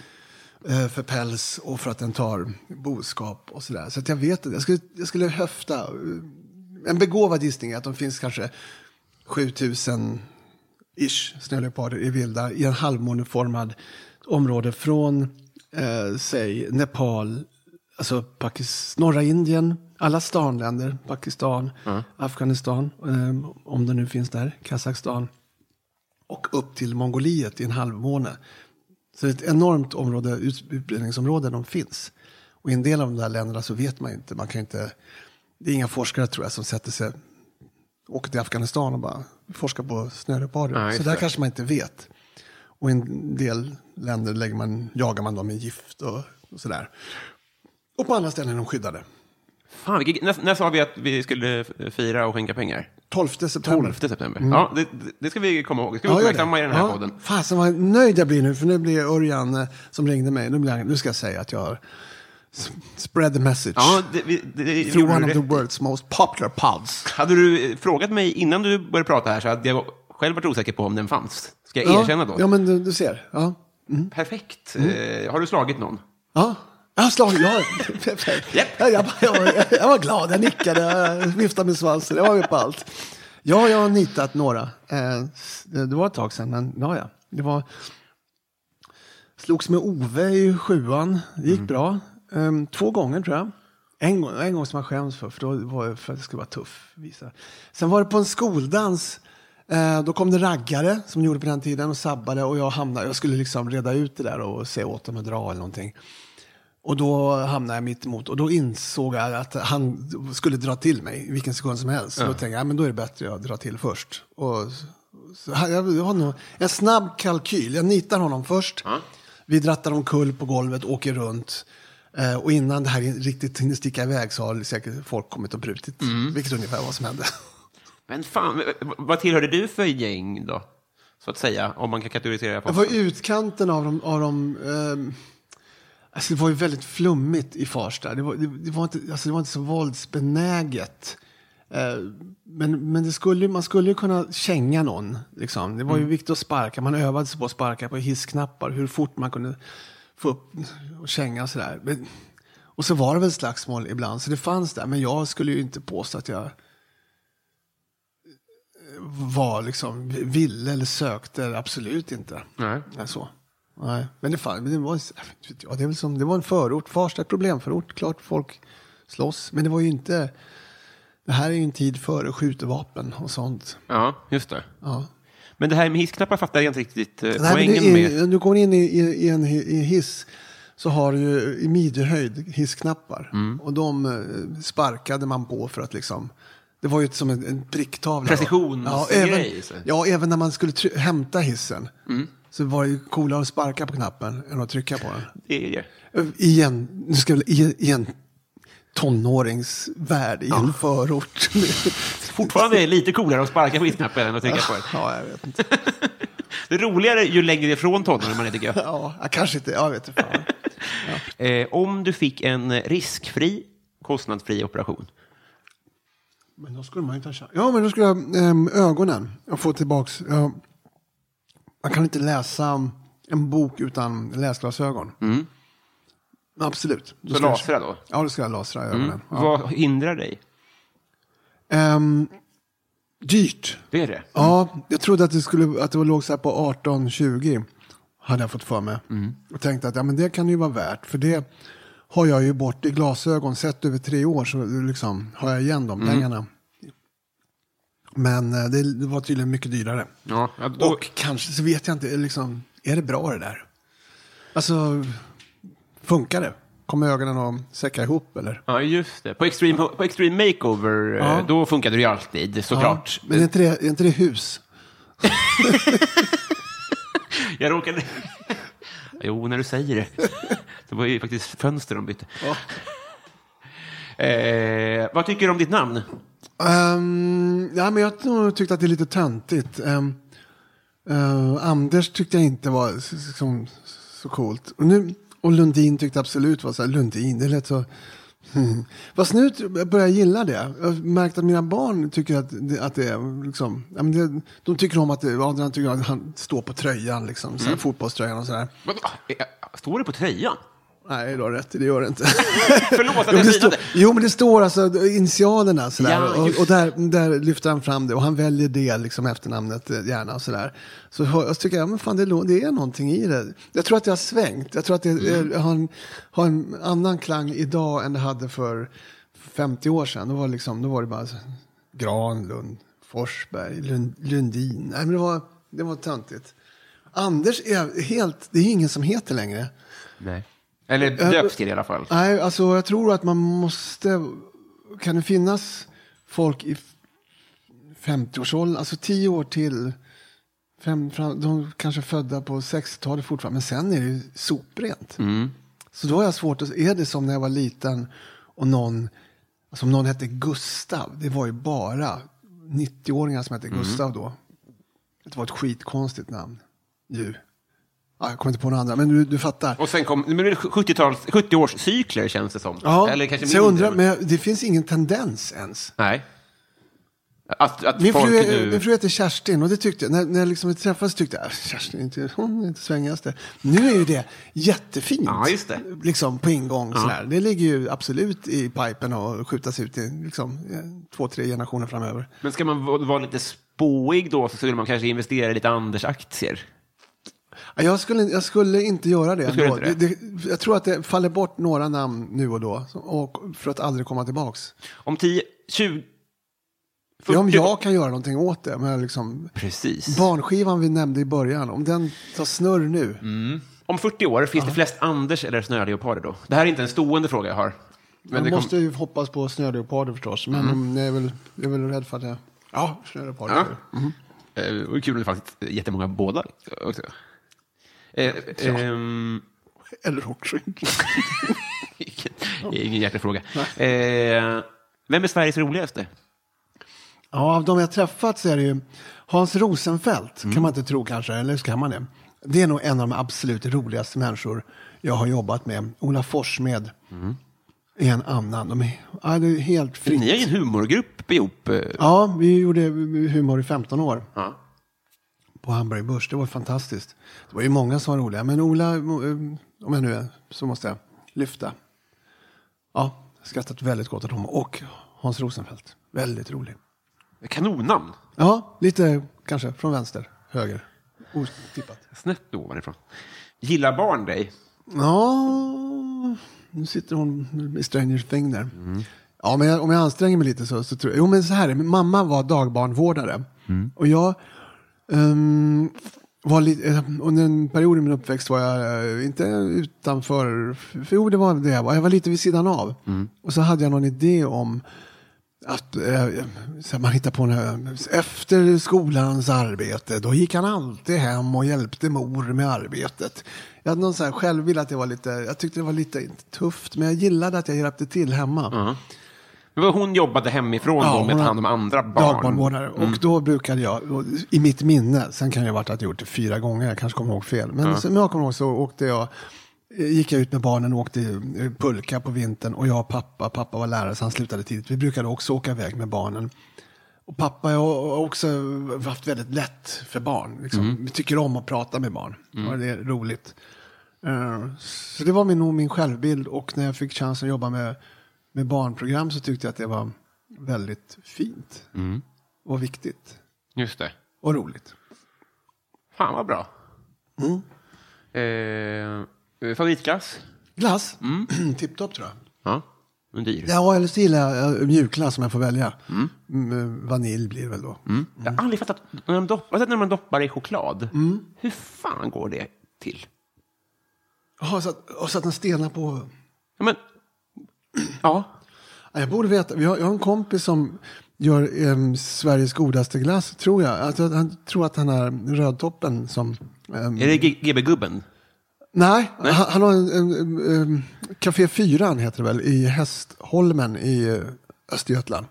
eh, för päls och för att den tar boskap och sådär. Så att jag vet inte, jag skulle, jag skulle höfta. En begåvad gissning är att de finns kanske 7000 ish snöleoparder i vilda i en halvmåneformad område från, eh, säg, Nepal, alltså Pakis, norra Indien, alla stanländer, Pakistan, Afghanistan, eh, om det nu finns där, Kazakstan och upp till Mongoliet i en halvmåne. Så det är ett enormt område, ut- utbredningsområde de finns. Och i en del av de där länderna så vet man inte, man kan inte, det är inga forskare tror jag som sätter sig, åker till Afghanistan och bara forskar på snöleoparder. Så där kanske man inte vet. Och i en del länder lägger man, jagar man dem med gift och, och sådär. Och på andra ställen är de skyddade. Fan, vilket, när, när sa vi att vi skulle fira och skänka pengar? 12 september. 12 september. Ja, det, det ska vi komma ihåg. Det ska vi Mm. Ja, uppmärksamma i den här ja. podden. Fasen vad nöjd jag blir nu, för nu blir Örjan eh, som ringde mig, nu, blir nu ska jag säga att jag har spread the message. Ja, det, vi, det, Through gjorde one du of the rätt i. world's most popular pods. Hade du eh, frågat mig innan du började prata här så hade jag själv varit osäker på om den fanns. Ska jag Ja, erkänna då? Ja, men du, du ser. Ja. Perfekt. Mm. Eh, har du slagit någon? Ja. Jag har slagit, ja. Japp. jag, jag, jag, jag var glad, jag nickade, jag viftade med svansen, jag var med på allt. Ja, jag har nitat några. Eh, Det det var ett tag sedan, men ja, ja. Det var... Slogs med Ove i sjuan, det gick bra. Ehm, Två gånger tror jag. En gång, en gång som jag skäms för, för då var för att det skulle vara tuff. Visa. Sen var det på en skoldans. Eh, då kom det raggare som de gjorde på den tiden och sabbade och jag hamnade, jag skulle liksom reda ut det där och säga åt dem att dra eller någonting. Och då hamnade jag mitt emot och då insåg jag att han skulle dra till mig vilken sekund som helst. Så då tänkte jag, ja, men då är det bättre att jag drar till först. Och så, jag, jag har nog en snabb kalkyl. Jag nitar honom först. Vi drattar omkull på golvet, åker runt. Eh, och innan det här riktigt hinner sticka iväg så har säkert folk kommit och brutit. Vilket är ungefär vad som hände. Men fan, vad tillhörde du för gäng då? Så att säga, om man kan kategorisera Jag folk. var i utkanten av dem. Av dem ehm, alltså det var ju väldigt flummigt i Farsta. Det var, det, det var, inte, alltså det var inte så våldsbenäget. Eh, men men det skulle, man skulle ju kunna känga någon. Liksom. Det var ju viktigt att sparka. Man övade sig på att sparka på hissknappar. Hur fort man kunde få upp och känga och sådär. Men, och så var det väl slagsmål ibland. Så det fanns där. Men jag skulle ju inte påstå att jag var liksom ville eller sökte. Absolut inte. Nej. Nej, så. Nej, men det, fan, men det, var, jag, det, väl som, det var en förort, Farsta problemförort. Klart folk slåss, men det var ju inte... Det här är ju en tid före skjutvapen och sånt. Ja, just det. Ja. Men det här med hissknappar fattar jag inte riktigt eh, Nej, poängen det med. du kommer in i, i, i en i en hiss så har du ju i midjehöjd hissknappar. Mm. Och de eh, sparkade man på för att liksom... Det var ju ett- som en, en pricktavla. Precisionsgrej, Ja, även, ja, även när man skulle hämta hissen. så var det ju coolare att sparka på knappen än att trycka på den. Det är det. Igen, nu ska jag, i, i en tonåringsvärld, i en förort. Fortfarande är lite coolare att sparka på knappen än att trycka på den. ja, jag vet inte. Det är roligare ju längre ifrån tonåren man är, tycker jag. Ja, kanske inte, jag vet inte. Fan. Eh, om du fick en riskfri, kostnadsfri operation, Men då skulle man inte ha chans. Ja, men då skulle jag äm, ögonen. Jag får tillbaks. Jag, man kan inte läsa en bok utan läsglasögon. Absolut. Då så lasra då? Ja, då ska jag lasra ögonen. Ja. Vad hindrar dig? Ehm, dyrt. Det är det? Ja, jag trodde att det, skulle, att det låg så här på 18-20. Hade jag fått för mig. Och tänkte att ja, men det kan ju vara värt. För det har jag ju bort i glasögon. Sett över tre år så liksom, har jag igen de pengarna. Men eh, det, det var tydligen mycket dyrare. Ja, då, Och kanske så vet jag inte, liksom, är det bra det där? Alltså, funkar det? Kommer ögonen att säcka ihop eller? ja, just det. På Extreme, på extreme Makeover, eh, Ja. då funkade det ju alltid, såklart. Ja, men är inte, det, är inte det hus? Jag råkade... jo, när du säger det. Det var ju faktiskt fönster de bytte. Eh, vad tycker du om ditt namn? Um, ja, men jag har nog tyckt att det är lite töntigt. Um, uh, Anders tyckte jag inte var s- s- som, så coolt. Och, nu, och Lundin tyckte absolut var så här, Lundin, det lät så... Hmm. Fast nu t- börjar jag gilla det. Jag har märkt att mina barn tycker att det, att det är liksom, det, de tycker om att det, Adrian tycker att han står på tröjan, liksom, här, fotbollströjan och sådär. Står det på tröjan? Nej, du har rätt, det gör det inte. Förlåt att Jo, jag synade. jo, men det står alltså initialerna sådär. Ja, och och där, där lyfter han fram det. Och han väljer det, liksom efternamnet eh, gärna. Och sådär. Så jag tycker jag, men fan, det, det är någonting i det. Jag tror att det har svängt. Jag tror att det Mm. är, har, en, har en annan klang idag än det hade för 50 år sedan. Då var det, liksom, då var det bara så, Granlund, Forsberg, Lund, Lundin. Nej, men det var, det var töntigt. Anders är helt, det är ingen som heter längre. Nej. Eller döps till i alla fall. Nej, alltså jag tror att man måste... Kan det finnas folk i 50-årsåldern, alltså 10 år till, fem, fram, de kanske är födda på 60-talet fortfarande, men sen är det ju soprent. Så då har jag svårt att... Är det som när jag var liten och någon, alltså om någon hette Gustav, det var ju bara 90-åringar som hette Gustav då. Det var ett skitkonstigt namn. Ju. Ja, jag kommer inte på några andra, men du, du fattar. Och sen kom men det är 70-tals 70-årscykler känns det som. Ja, Eller kanske så jag mindre. undrar, men det finns ingen tendens ens. Nej. Att, att Min fru, är, nu... min fru heter Kerstin och det tyckte jag, när, när liksom vi träffades tyckte jag, "Äh, Kerstin, inte, hon är inte svängigaste. Nu är ju det jättefint. Ja, just det. Liksom på ingång sådär. Det ligger ju absolut i pipen och skjutas ut i liksom, två, tre generationer framöver. Men ska man vara vara lite spåig då så skulle man kanske investera i lite Anders-aktier. Ja, Jag skulle, jag skulle inte göra det. Skulle inte det? Det, det, jag tror att det faller bort några namn nu och då. Och för att aldrig komma tillbaks. Om 10, 20... För om 40 jag kan göra någonting åt det. Men liksom, Precis. barnskivan vi nämnde i början, om den tar snurr nu. Om 40 år, finns det flest Anders eller snöleoparder då? Det här är inte en stående fråga jag har. Men Man det kom- måste ju hoppas på snöleoparder förstås. Men mm. jag, är väl, jag är väl rädd för att jag... Ja, snöleoparder. Ja. Eh, och det är kul att det faktiskt är jättemånga båda också. Eh, ehm, Eller också inte. ingen- ingen hjärtefråga. Eh, vem är Sveriges roligaste? Ja, av de jag träffat så är det ju Hans Rosenfeldt, kan man inte tro kanske, eller så kan man det. Det är nog en av de absolut roligaste människor jag har jobbat med. Ola Forssmed är en annan. De är, ja, det är helt fritt. Ni är en humorgrupp ihop. eh. Ja, vi gjorde humor i 15 år Ja. På Hamburg Börs. Det var fantastiskt. Det var ju många som var roliga, men Ola, eh, om jag nu är, så måste jag lyfta. Ja, skrattat väldigt gott åt honom. Och Hans Rosenfeldt, väldigt rolig. Kanonnamn. Ja, lite kanske från vänster, höger. Otippat. Snett ovanifrån. Gillar barn dig? Ja, nu sitter hon i Stranger Thing där. Ja, men jag, om jag anstränger mig lite så, så tror jag... Jo, men så här, min mamma var dagbarnvårdare. Och jag ehm, var lite... eh, Under en period i min uppväxt var jag eh, inte utanför... För, jo, det var det jag var. Jag var lite vid sidan av. Och så hade jag någon idé om att eh, man hittar på en, efter skolans arbete, då gick han alltid hem och hjälpte mor med arbetet. Jag hade någon så här självbild att det var lite, jag tyckte det var lite tufft, men jag gillade att jag hjälpte till hemma. Men hon jobbade hemifrån Ja, då med att ta hand om andra barn? Dagbarnvårdare. Och då brukade jag, i mitt minne, sen kan det ha varit att jag gjort det fyra gånger, jag kanske kommer ihåg fel. Men som jag kommer ihåg så åkte jag, eh, gick jag ut med barnen och åkte eh, pulka på vintern. Och jag och pappa, pappa var lärare så han slutade tidigt. Vi brukade också åka iväg med barnen. Och pappa har också haft väldigt lätt för barn. Liksom. Vi tycker om att prata med barn. Och det är roligt. Eh, Så det var min, nog min självbild. Och när jag fick chansen att jobba med, med barnprogram så tyckte jag att det var väldigt fint. Och viktigt. Just det. Och roligt. Fan vad bra. Mm. Eh, favoritglass? Glass? Tipptopp tror jag. Ja, men dyr. Ja, eller så gillar jag mjukglass om jag får välja. Mm, vanilj blir det väl då. Jag har aldrig fattat, när de dopp, jag har sett när man doppar i choklad. Mm. Hur fan går det till? Jaha, så att, och så att den stelnar på... Ja, men, ja. Ja, Jag borde veta. Vi har, jag har en kompis som gör em, Sveriges godaste glass, tror jag. Att, han tror att han är rödtoppen som... em, Är det GB-gubben? nej, Han, han har en, en, en, en Café Fyran heter det väl, i Hästholmen i eh, Östergötland.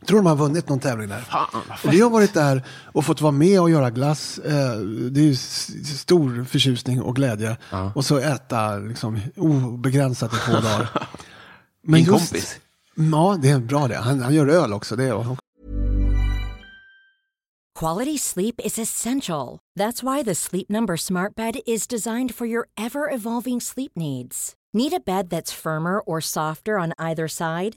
Jag tror de har vunnit någon tävling där. Fan, vi har varit där och fått vara med och göra glass. Eh, Det är stor förtjusning och glädje. Och så äta liksom, obegränsat i två dagar. Men Din kompis? Ja, det är bra det. Han, han gör öl också. Det är, Quality sleep is essential. That's why the Sleep Number Smart Bed is designed for your ever evolving sleep needs. Need a bed that's firmer or softer on either side?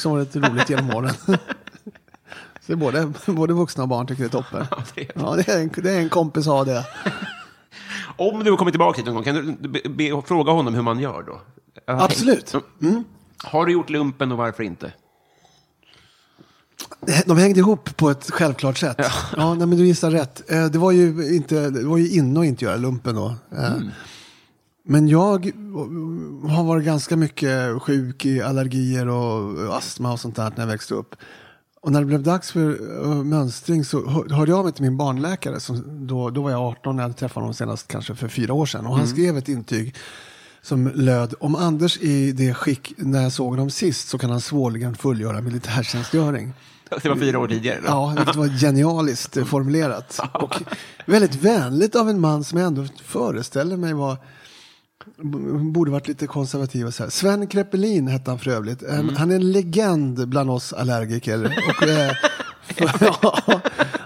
Som varit roligt genom åren. Så både, både vuxna och barn tycker det är toppen. det är- Ja, det är en, det är en kompis har det. Om du kommer tillbaka hit någon gång, kan du be, be, fråga honom hur man gör då? Har Absolut. tänkt- Har du gjort lumpen och varför inte? De hängde ihop på ett självklart sätt. Ja, nej, men du gissar rätt. Eh, Det var ju, inte, det var ju inne att inte göra lumpen då. Eh, Men jag har varit ganska mycket sjuk i allergier och astma och sånt där när jag växte upp. Och när det blev dags för uh, mönstring så hör- hörde jag av mig till min barnläkare. Som då, då var jag 18 när jag träffade honom senast, kanske för fyra år sedan. Och han skrev ett intyg som löd, om Anders i det skick när jag såg honom sist så kan han svårligen fullgöra militärtjänstgöring. Det var fyra år tidigare. Då. Ja, vilket var genialiskt eh, formulerat. Och väldigt vänligt av en man som jag ändå föreställer mig var borde varit lite konservativ. Och så här. Sven Kreppelin hette han för övrigt. En, Han är en legend bland oss allergiker. Och, eh,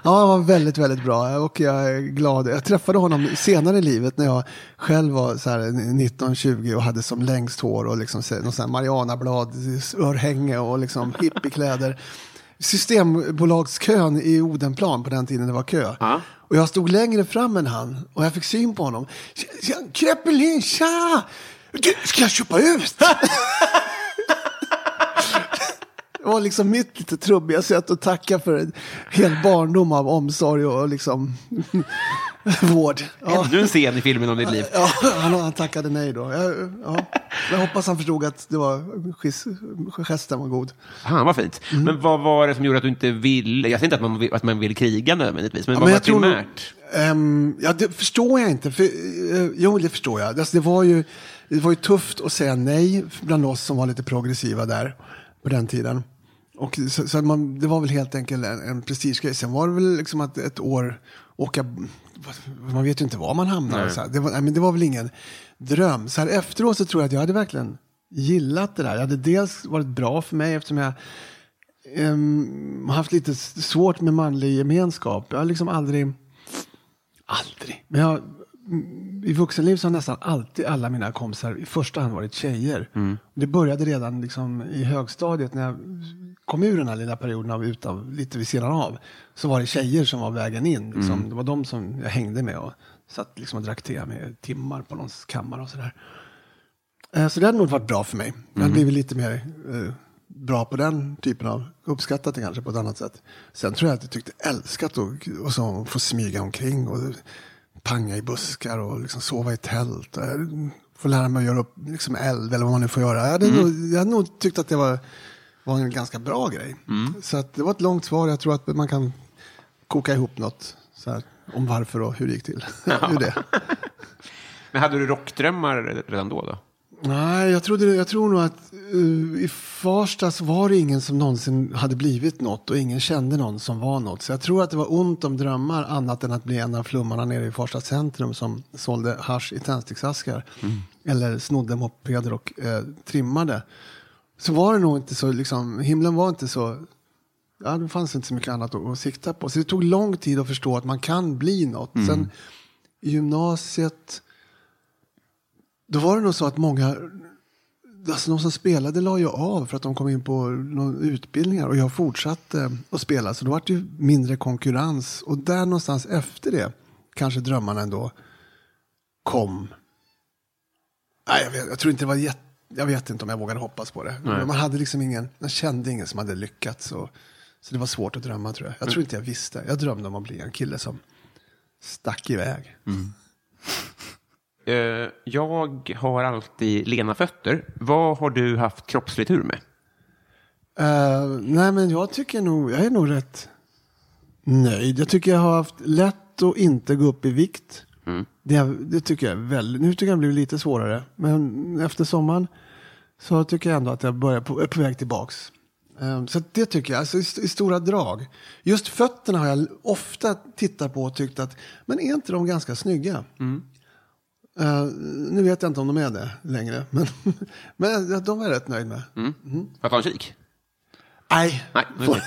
ja, han var väldigt, väldigt bra. Och jag är glad. Jag träffade honom senare i livet när jag själv var så här 19-20 och hade som längst hår och liksom någon sån här Marianablad, örhänge och liksom hippiekläder. Systembolagskön i Odenplan på den tiden det var kö. Och jag stod längre fram än han och jag fick syn på honom. Kreppelin, tja! Du, ska jag köpa ut? Det var liksom mitt lite trubbiga sätt att tacka för en hel barndom av omsorg och liksom vård. Ja. Ännu en scen i filmen om ditt liv. Ja, han, han tackade nej då. Jag, ja. jag hoppas han förstod att det var, gest- gesten var god. Han var fint. Mm. Men vad var det som gjorde att du inte ville, jag säger inte att man vill, att man vill kriga nödvändigtvis, men Ja, vad men var jag tror primärt? Ehm, ja, det förstår jag inte. För, eh, jo, det förstår jag. Alltså, det, var ju, det var ju tufft att säga nej bland oss som var lite progressiva där. på den tiden. Och så, så man, det var väl helt enkelt en, en prestigegrej. Sen var det väl liksom att ett år åka, man vet ju inte var man hamnar. Så här. Det, var, nej, men det var väl ingen dröm. Så här, efteråt så tror jag att jag hade verkligen gillat det där. Jag hade dels varit bra för mig eftersom jag um, haft lite svårt med manlig gemenskap. Jag har liksom aldrig, aldrig, men jag, i vuxenliv så har nästan alltid alla mina kompisar i första hand varit tjejer. Det började redan liksom i högstadiet när jag kom ur den här lilla perioden av utav, lite vid sidan av. Så var det tjejer som var vägen in. Liksom. Det var de som jag hängde med och satt liksom och drack te med timmar på någons kammare och sådär. Eh, Så det hade nog varit bra för mig. Jag hade blivit lite mer eh, bra på den typen av, uppskattat det kanske på ett annat sätt. Sen tror jag att jag tyckte älskat att och så, få smyga omkring och panga i buskar och liksom sova i tält. Få lära mig att göra upp liksom eld eller vad man nu får göra. Jag hade, nog, jag hade nog tyckt att det var, var en ganska bra grej. Så att det var ett långt svar. Jag tror att man kan koka ihop något så här, om varför och hur det gick till. Ur det. Men hade du rockdrömmar redan då? då? Nej, jag, trodde, jag tror nog att uh, i Farsta så var det ingen som någonsin hade blivit något och ingen kände någon som var något. Så jag tror att det var ont om drömmar annat än att bli en av flummarna nere i Farsta centrum som sålde hasch i tändsticksaskar. Eller snodde mopeder och eh, trimmade. Så var det nog inte så, liksom, himlen var inte så, ja det fanns inte så mycket annat att, att sikta på. Så det tog lång tid att förstå att man kan bli något. Sen i gymnasiet då var det nog så att många, alltså de som spelade la ju av för att de kom in på utbildningar och jag fortsatte att spela. Så då var det ju mindre konkurrens och där någonstans efter det kanske drömmarna ändå kom. Nej, jag, vet, jag tror inte det var jätte, jag vet inte om jag vågade hoppas på det. Men Man hade liksom ingen, man kände ingen som hade lyckats. Och, så det var svårt att drömma tror jag. Jag tror inte jag visste. Jag drömde om att bli en kille som stack iväg. Eh, jag har alltid lena fötter. Vad har du haft kroppslig tur med? Eh, nej, men jag tycker nog, jag är nog rätt nöjd. Jag tycker jag har haft lätt att inte gå upp i vikt. Det, det tycker jag är väldigt, nu tycker jag det blir lite svårare. Men efter sommaren så tycker jag ändå att jag börjar på, är på väg tillbaks. Eh, så det tycker jag, alltså i, i stora drag. Just fötterna har jag ofta tittat på och tyckt att, men är inte de ganska snygga? Eh, nu vet jag inte om de är det längre, men, men de var jag rätt nöjd med. Får jag ta en kik? Nej, Nej,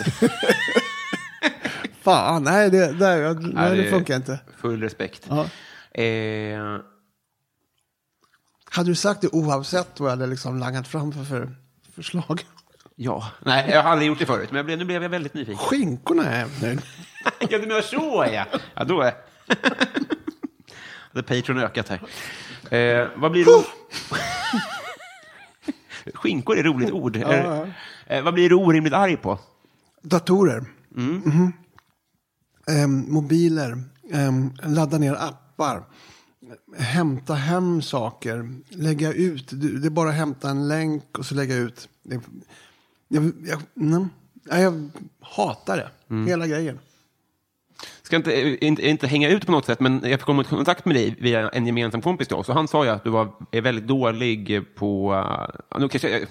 fan, nej, det, nej, jag, nej, det funkar inte. Full respekt. Ja. Eh, Hade du sagt det oavsett vad jag hade liksom langat fram för, för förslag? ja, nej, jag har aldrig gjort det förut, men jag blev, nu blev jag väldigt nyfiken. Skinkorna är jag nöjd. ja, du menar så, ja. Ja, då är... Hade Patreon ökat här. Eh, vad blir ro... Skinkor är ett roligt ord. Är- Eh, vad blir du orimligt arg på? Datorer. Mhm. Ehm, mobiler. Ehm, ladda ner appar. Hämta hem saker. Lägga ut. Det är bara att hämta en länk och så lägga ut. Jag, jag, mm, Nej, jag hatar det. Hela grejen. Ska inte, inte, inte hänga ut på något sätt, men jag kom i kontakt med dig via en gemensam kompis till oss. Och han sa ju att du var, är väldigt dålig på... Uh, nu kanske jag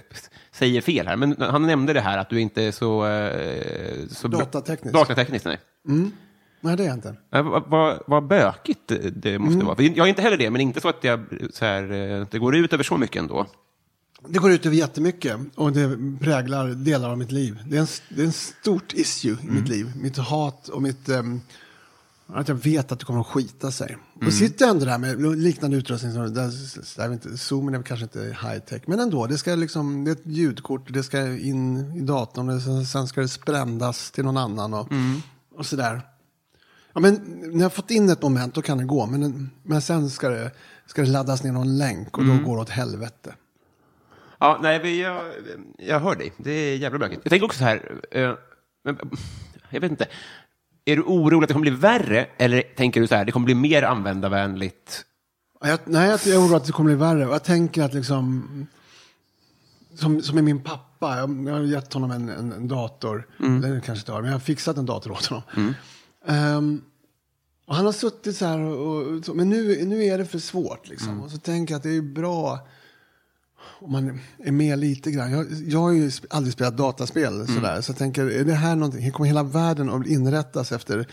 säger fel här, men han nämnde det här att du inte är så... Uh, så Datateknisk. Datateknisk, nej. Nej, det är jag inte. Äh, Vad vad- vad bökigt det måste vara. För Jag är inte heller det, men inte så att jag, så här, eh, det går ut över så mycket ändå. Det går ut över jättemycket och det präglar delar av mitt liv. Det är en, det är en stort issue i mitt liv. Mitt hat och mitt... ehm, att jag vet att det kommer att skita sig. Och sitter jag ändå där med liknande utrustning. Som, där, vet inte, zoomen är kanske inte high tech. Men ändå, det, ska liksom, det är ett ljudkort. Det ska in i datorn. Och sen, sen ska det sprändas till någon annan. Och, och sådär. Ja, men när jag har fått in ett moment då kan det gå. Men, men sen ska det, ska det laddas ner någon länk och då går det åt helvete. Ja, nej, jag, jag hör dig. Det är jävla bökigt. Jag tänker också så här, eh, men, jag vet inte. Är du orolig att det kommer bli värre, eller tänker du så här, det kommer bli mer användarvänligt? Ja, Jag, nej, jag är orolig att det kommer bli värre. Jag tänker att liksom, som, som är min pappa, jag, jag har gett honom en, en, en dator. Eller kanske inte har, men jag har fixat en dator åt honom. Ehm, och han har suttit så här, och, och, men nu, nu är det för svårt. Liksom. Och så tänker jag att det är bra om man är med lite grann. Jag, jag har ju aldrig spelat dataspel sådär. Så jag tänker, är det här någonting? Kommer hela världen att inrättas efter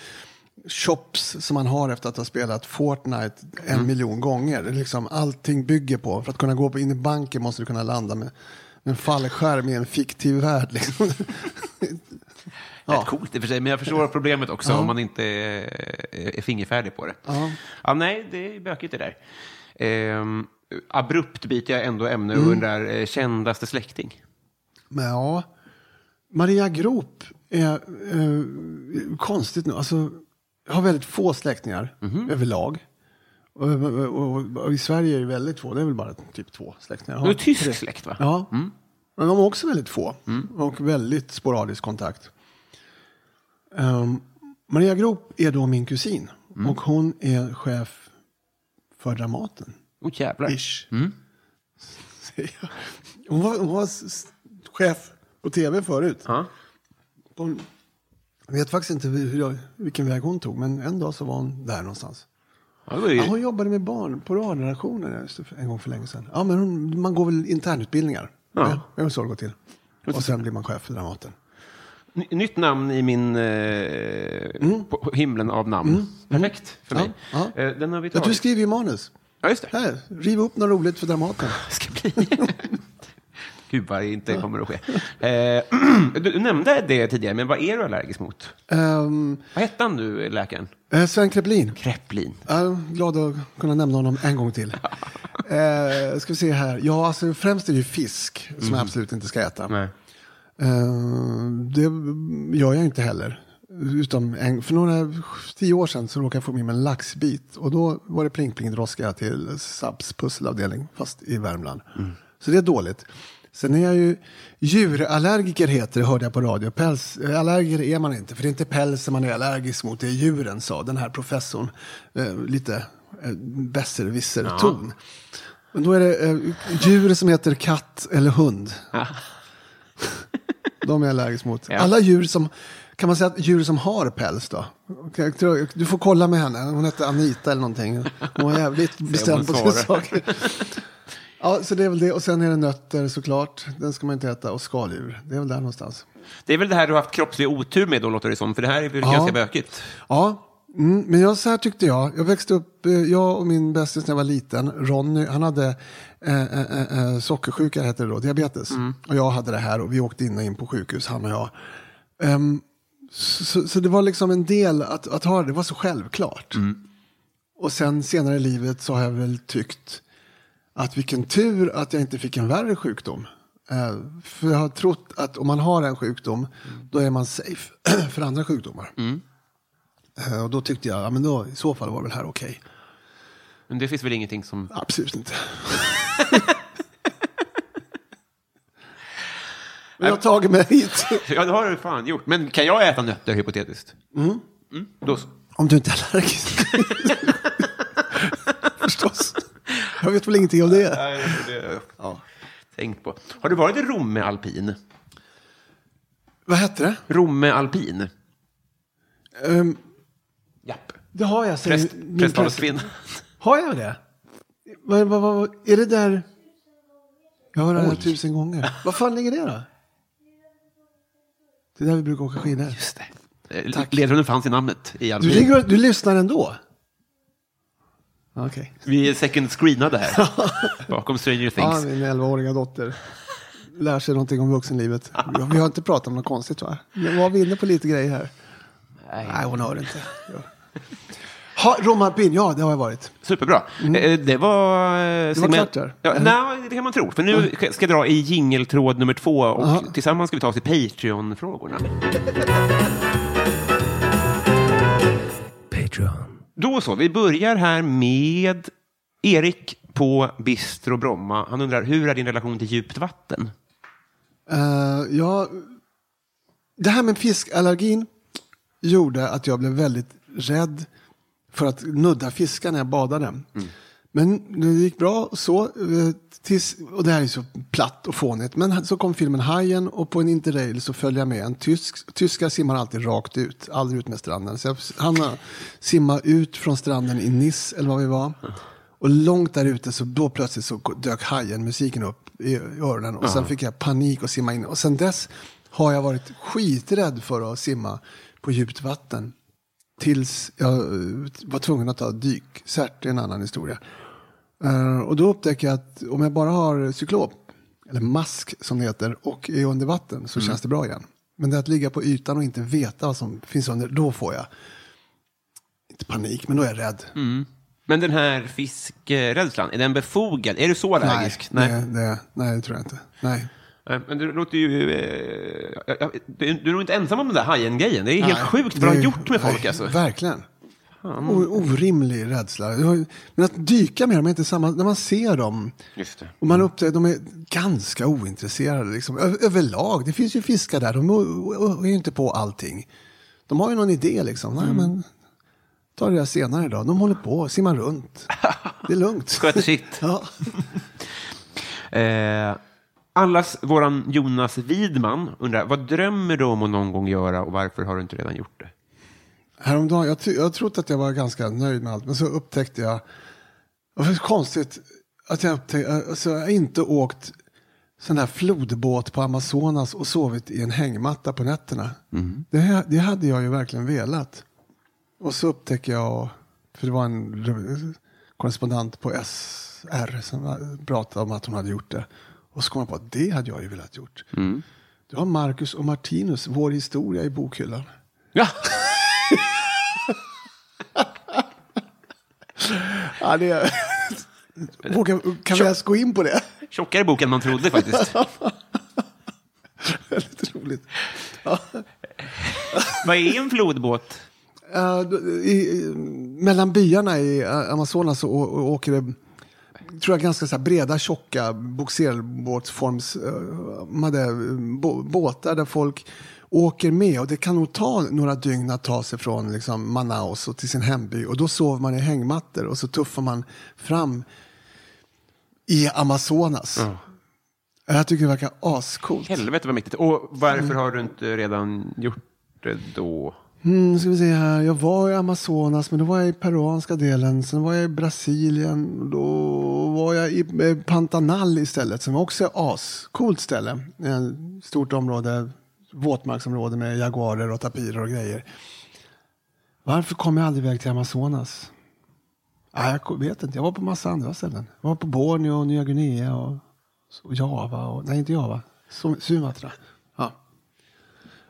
shops som man har efter att ha spelat Fortnite en miljon gånger? Liksom, allting bygger på, för att kunna gå på in i banken måste du kunna landa med, en fallskärm i en fiktiv värld. Liksom. Rätt coolt i och för sig, men jag förstår problemet också om man inte är, är fingerfärdig på det. Ja. nej, det är bökigt det där. Ehm, abrupt byter jag ändå ämne och undrar, eh, kändaste släkting? Men ja, Maria Grop är eh, konstigt nu. Alltså, jag har väldigt få släktingar överlag. Och, och, och, och i Sverige är det väldigt få. Det är väl bara typ två släktingar. Jag Du har är tysk tre. släkt, va? Ja, men de har också väldigt få. Och väldigt sporadisk kontakt. Ehm, Maria Grop är då min kusin. Och hon är chef för Dramaten. Åh jävlar. Ish. Jag. Hon var, hon var chef på tv förut. Ja. Hon, jag vet faktiskt inte hur jag, vilken väg hon tog, men en dag så var hon där någonstans. Ja, ju- Ja, hon jobbade med barn på radioredaktionen en gång för länge sedan. Ja, men hon, man går väl internutbildningar. Ja. Det är så det går till. Och sen blir man chef för Dramaten. Ny- Nytt namn i min eh, på på himlen av namn. Perfekt för mig. Ja, ja. Eh, den har vi tagit. du skriver ju manus. Ja, just det. Här, riv upp något roligt för Dramaten. ska bli. Gud vad det inte kommer att ske. Eh, du, nämnde det tidigare, men vad är du allergisk mot? Um, Vad hette han nu, läkaren? eh, Sven Kreplin. Kreplin. Är glad att kunna nämna honom en gång till. eh, ska vi se här. Ja, alltså främst är det ju fisk som jag absolut inte ska äta. Nej. Eh, det gör jag inte heller. Utom en, för några tio år sedan så råkade jag få med mig en laxbit. Och då var det pling pling droska till Sabs pusselavdelning, fast i Värmland. Så det är dåligt. Sen är jag ju djurallergiker heter det, hörde jag på radio. Päls, allergiker är man inte, för det är inte pälsen man är allergisk mot, det är djuren, sa den här professorn. Eh, lite eh, besserwisser-ton. Men då är det eh, djur som heter katt eller hund. De är jag allergisk mot. Ja. Alla djur som, kan man säga att djur som har päls då? Du får kolla med henne, hon hette Anita eller någonting. Hon var jävligt bestämd på sina saker. Ja, så det är väl det. Och sen är det nötter såklart. Den ska man inte äta. Och skaldjur. Det är väl där någonstans. Det är väl det här du har haft kroppslig otur med då, låter det som. För det här är väl Ja. ganska bökigt. Ja, mm, men jag, så här tyckte jag. Jag växte upp, eh, jag och min bästis när jag var liten, Ronny, han hade eh, eh, eh, sockersjuka, heter det då, diabetes. Och jag hade det här och vi åkte in och in på sjukhus, han och jag. Ehm, så, så det var liksom en del att, att ha det, det var så självklart. Och sen senare i livet så har jag väl tyckt att vilken tur att jag inte fick en värre sjukdom. Eh, för jag har trott att om man har en sjukdom, då är man safe för andra sjukdomar. Eh, Och då tyckte jag, ja men då, i så fall var väl här okej. Men det finns väl ingenting som... Absolut inte. men jag har tagit mig hit. Ja, det har du fan gjort. Men kan jag äta nötter, hypotetiskt? Mm. Då så. Om du inte är allergisk. Förstås. Jag vet väl ingenting om det. Nej, det ja. Tänkt på. Har du varit i Romme alpin? Vad hette det? Romme alpin? Um. Det har jag. säger Präst, min Prästhalskvinna. Har jag det? Vad, vad, vad, är det där? Jag har hört det tusen gånger. Vad fan ligger det då? Det är där vi brukar åka skidor. Just det. Tack. Ledtråden fanns i namnet i Du, ligger, du lyssnar ändå? Okej. Vi är second screenade här. Bakom Stranger Ja, Things. min 11-åriga dotter lär sig någonting om vuxenlivet. Vi har inte pratat om något konstigt va? Men var vi inne på lite grejer här? Nej, hon hör inte. Ja. Ha, Roma Alpin, ja det har jag varit. Superbra. Eh, Det var... eh, var klart där. Ja, nej, det kan man tro. För nu ska jag dra i jingeltråd nummer två och Ja. tillsammans ska vi ta oss till Patreon-frågorna. Då så, vi börjar här med Erik på Bistro Bromma. Han undrar, hur är din relation till djupt vatten? Uh, ja, det här med fiskallergin gjorde att jag blev väldigt rädd för att nudda fiskar när jag badade. Men det gick bra så. eh, Tills, och det här är så platt och fånigt. Men så kom filmen Hajen och på en interrail så följde jag med en tysk. Tyskar simmar alltid rakt ut, aldrig ut med stranden. Så jag hann simma ut från stranden i Nice eller vad vi var. Och långt där ute så då plötsligt så dök Hajen musiken upp i öronen. Och sen fick jag panik och simma in. Och sen dess har jag varit skiträdd för att simma på djupt vatten. Tills jag eh, var tvungen att ta dykcert, det är en annan historia. Eh, och då upptäcker jag att om jag bara har cyklop, eller mask som det heter, och är under vatten så känns det bra igen. Men det att ligga på ytan och inte veta vad som finns under, då får jag, inte panik, men då är jag rädd. Men den här fiskrädslan, är den befogad? Är du så allergisk? Nej, Det, det, nej, det tror jag inte. Nej. Nej, Men det låter ju... Eh, du du är nog inte ensam om den där hajen-grejen. Det är helt Nej, sjukt vad du har gjort med folk nej, alltså. Verkligen. O, orimlig rädsla. Men att dyka med dem är inte samma. När man ser dem och man upptäcker de är ganska ointresserade. Liksom. Ö- överlag. Det finns ju fiskar där. De är ju inte på allting. De har ju någon idé liksom. Mm. Nej, men ta det där senare idag. De håller på, simmar runt. Det är lugnt. Sköter sitt. ja. Eh, allas våran Jonas Widman undrar, vad drömmer du om att någon gång göra och varför har du inte redan gjort det? Häromdagen, jag, jag trott att jag var ganska nöjd med allt, men så upptäckte jag, det var konstigt att jag upptäckte, alltså jag har inte åkt sån här flodbåt på Amazonas och sovit i en hängmatta på nätterna. Det, det hade jag ju verkligen velat. Och så upptäcker jag, för det var en re- korrespondent på SR som pratade om att hon hade gjort det. Och så kom jag på att det hade jag ju velat gjort. Du har Marcus och Martinus, vår historia i bokhyllan. Ja, Ja, det Vågar, kan vi ens gå in på det? tjockare bok än man trodde faktiskt. Väldigt roligt. vad är en flodbåt? Då- i, i, mellan byarna i Amazonas så åker det tror jag, ganska så här breda, tjocka bogserbåtsforms... eh, båtar där folk åker med. Och det kan nog ta några dygn att ta sig från liksom, Manaus och till sin hemby. Och då sover man i hängmattor och så tuffar man fram i Amazonas. Jag tycker det verkar ascoolt. Helvete vad mäktigt. Och varför har du inte redan gjort det då? Mm, ska vi se här. Jag var i Amazonas, men då var jag i peruanska delen. Sen var jag i Brasilien. Då var jag i eh, Pantanal istället, som också är ascoolt ställe. Ett stort område, våtmarksområde med jaguarer och tapirer och grejer. Varför kom jag aldrig iväg till Amazonas? Ah, jag vet inte. Jag var på massa andra ställen. Jag var på Borneo och Nya Guinea och, och Java. Och, nej, inte Java. Sumatra. Ja.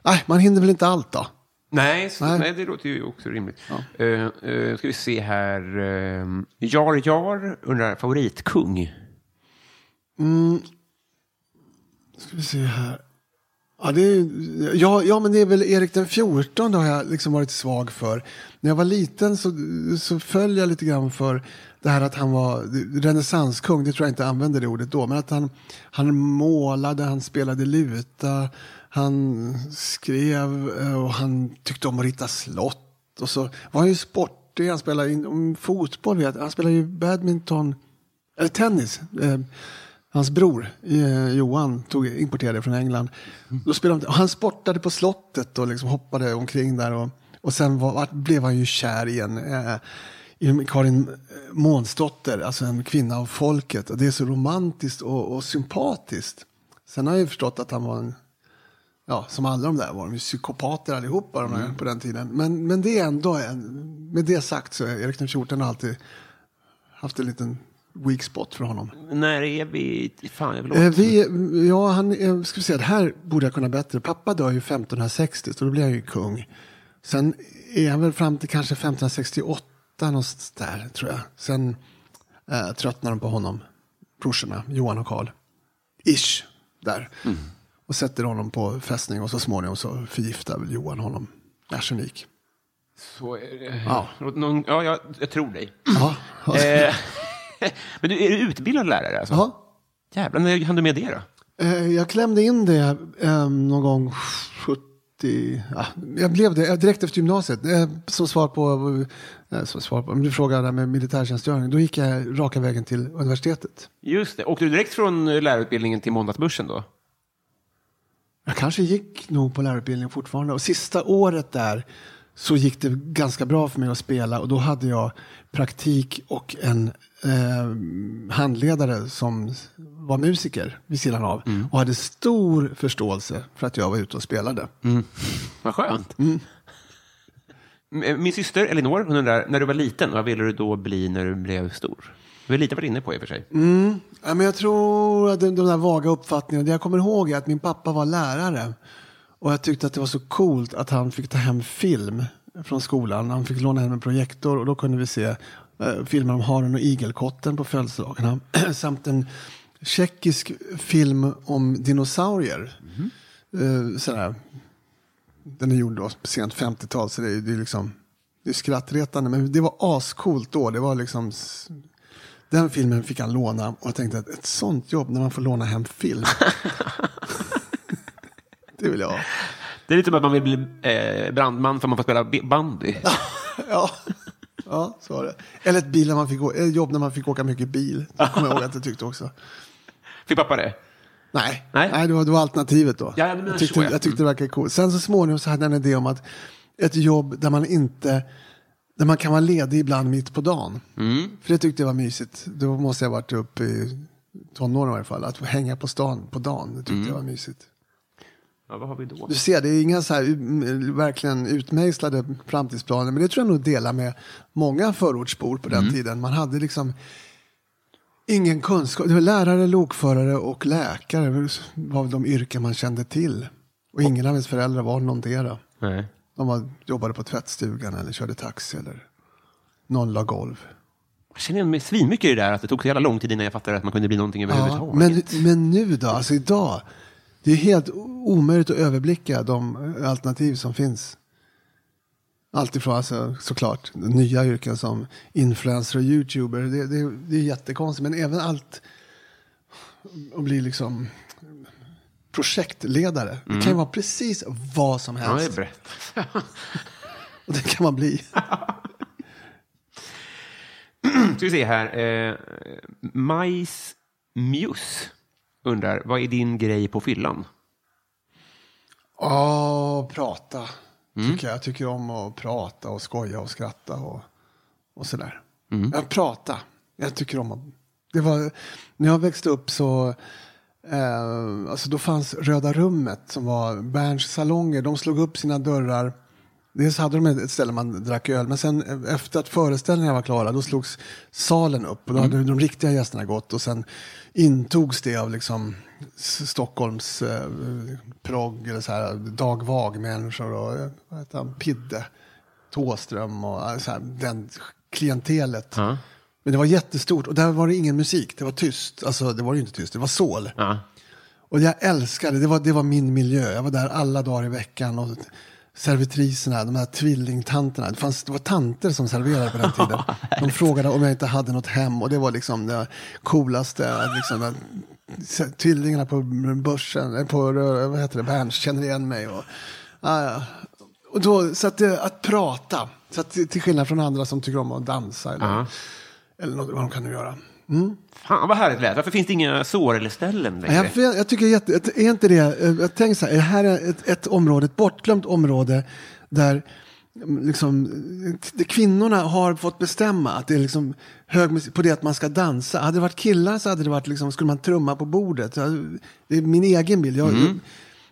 Nej, man hinner väl inte allt då. Nej, så, Nej. nej. det låter ju också rimligt. Uh, uh, ska vi se här. Uh, Jar Jar undrar favoritkung. Ska vi se här. Ja, det är, ja, ja, men det är väl Erik den 14 har jag liksom varit svag för. När jag var liten så, så föll jag lite grann för det här att han var renässanskung. Det tror jag inte använde det ordet då. Men att han, han målade, han spelade luta, han skrev eh, och han tyckte om att rita slott. Och så var han ju sportig, han spelade in, fotboll, vet han spelade ju badminton, eller tennis. Eh, hans bror eh, Johan tog, importerade det från England. Då spelade han, och han sportade på slottet och liksom hoppade omkring där. Och, och sen var, blev han ju kär i en eh, Karin Månsdotter, alltså en kvinna av folket. Och det är så romantiskt och, och sympatiskt. Sen har jag ju förstått att han var en, ja, som alla de där var de psykopater allihopa de där, på den tiden. Men, men det är ändå, en, med det sagt så är Erik den 14 har alltid haft en liten weak spot för honom. När är vi... Fan, jag vill Eh, vi, ja, han, eh, ska vi säga, det här borde jag kunna bättre. Pappa dör ju 1560, så då blir han ju kung. Sen är han väl fram till kanske 1568, någonstans där, tror jag. Sen eh, tröttnar de på honom, brorsorna, Johan och Karl. Ish, där. Och sätter honom på fästning och så småningom så förgiftar väl Johan honom. Arsenik. Så är det. Ja. Någon, ja, jag, jag tror dig. Ja, Eh, men du, är du utbildad lärare? Alltså? ja. Jävlar, när hann du med det då? Eh, Jag klämde in det eh, någon gång 70... Ja, jag blev det eh, direkt efter gymnasiet. Eh, Som svar på... eh, Som svar på om du frågar där med militärtjänstgöring. Då gick jag raka vägen till universitetet. Just det. Åkte du direkt från lärarutbildningen till måndagsbörsen då? Jag kanske gick nog på lärarutbildningen fortfarande. Och sista året där så gick det ganska bra för mig att spela. Och då hade jag praktik och en eh, handledare som var musiker vid sidan av och hade stor förståelse för att jag var ute och spelade. Vad skönt. M- Min syster Elinor, hon undrar, när du var liten, vad ville du då bli när du blev stor? Du har lite varit inne på i och för sig. Ja, men jag tror att de, de där vaga uppfattningarna, det jag kommer ihåg är att min pappa var lärare. Och jag tyckte att det var så coolt att han fick ta hem film från skolan. Han fick låna hem en projektor och då kunde vi se eh, filmer om haren och igelkotten på födelsedagarna. Samt en tjeckisk film om dinosaurier. Eh, sådär. Den är gjord då, sent 50-tal, så det är, det är liksom det är skrattretande. Men det var ascoolt då. Det var liksom den filmen fick han låna och jag tänkte att ett sånt jobb när man får låna hem film. det vill jag ha. Det är lite som att man vill bli eh, brandman för att man får spela bandy. Ja. ja, så var det. Eller ett, bil när man fick, jobb när man fick åka mycket bil. Det kommer jag ihåg att jag tyckte också. Fick pappa det? Nej, Nej. Nej. det, var, det var alternativet då. Ja, jag tyckte, så, ja. jag tyckte det verkade coolt. Sen så småningom så hade jag en idé om att ett jobb där man inte där man kan vara ledig ibland mitt på dagen. Mm. För det tyckte jag var mysigt. Då måste jag ha varit uppe i tonåren i alla fall. Att hänga på stan på dagen, det tyckte Mm. jag var mysigt. Ja, vad har vi då? Du ser, det är inga så här mm, verkligen utmejslade framtidsplaner. Men det tror jag nog delar med många förortsbor på den tiden. Man hade liksom ingen kunskap. Det var lärare, lokförare och läkare var de yrken man kände till. Och ingen av ens föräldrar var någondera. Nej. De var, jobbade på tvättstugan eller körde taxi eller någon la golv. Jag känner igen mig svinmycket i det där, att det tog så jävla lång tid innan jag fattade att man kunde bli någonting Ja, överhuvudtaget. men, men nu då, alltså idag. Det är helt omöjligt att överblicka de alternativ som finns. Alltifrån alltså, såklart nya yrken som influencer och youtuber. Det, det, det är jättekonstigt. Men även allt att bli liksom projektledare. Det kan ju vara precis vad som Mm. Ja, det är helst. brett. och det kan man bli. Ska vi se här. Eh, Majs Muse undrar, vad är din grej på fyllan? Ja, prata. Tycker jag. jag tycker om att prata och skoja och skratta och, och sådär. Ja, prata. Jag tycker om att... Det var, när jag växte upp så... Eh, alltså då fanns Röda rummet som var Berns salonger. De slog upp sina dörrar. Dels hade de ett ställe man drack öl, men sen efter att föreställningarna var klara, då slogs salen upp. Och då hade de riktiga gästerna gått och sen intogs det av liksom Stockholms eh, progg, eller så här, Dag Vag-människor och vad heter han, Pidde, Tåström och eh, så här, den klientelet. Ja. Men det var jättestort och där var det ingen musik, det var tyst. Alltså det var ju inte tyst, det var sål. Ja. Och jag älskade, det var, det var min miljö. Jag var där alla dagar i veckan. Och servitriserna, de här tvillingtanterna. Det, fanns, det var tanter som serverade på den tiden. De frågade om jag inte hade något hem. Och det var liksom det coolaste. Liksom, tvillingarna på börsen, eh, på vad heter det, Berns känner igen mig. Och, ah, ja. och då, så att, att prata. Så att, till skillnad från andra som tycker om att dansa. Eller, Ja. eller något, vad de kan nu göra. Fan vad härligt lät. Varför finns det inga sår eller ställen längre? Jag, jag, tycker jätte, är inte det, eh, jag tänker så här, är det här är ett, ett område, ett bortglömt område där mm, liksom, eh, kvinnorna har fått bestämma att det är liksom hög musik, på det att man ska dansa. Hade det varit killar så hade det varit liksom, skulle man trumma på bordet. Det är min egen bild. Jag, jag,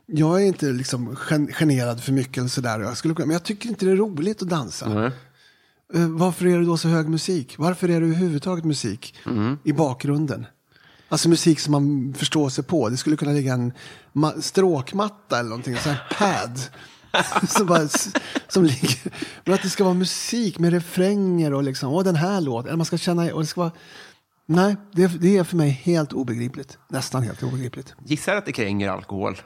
jag är inte liksom gen- generad för mycket eller sådär. Jag skulle, men jag tycker inte det är roligt att dansa. Nej. Eh, Varför är det då så hög musik? Varför är det överhuvudtaget musik i bakgrunden? Alltså musik som man förstår sig på. Det skulle kunna ligga en ma- stråkmatta eller någonting, en pad. som, bara, som ligger. Men att det ska vara musik med refränger och liksom, åh den här låten. Eller man ska känna, och det ska vara, nej, det, det är för mig helt obegripligt. Nästan helt obegripligt. Gissar att det kränger alkohol.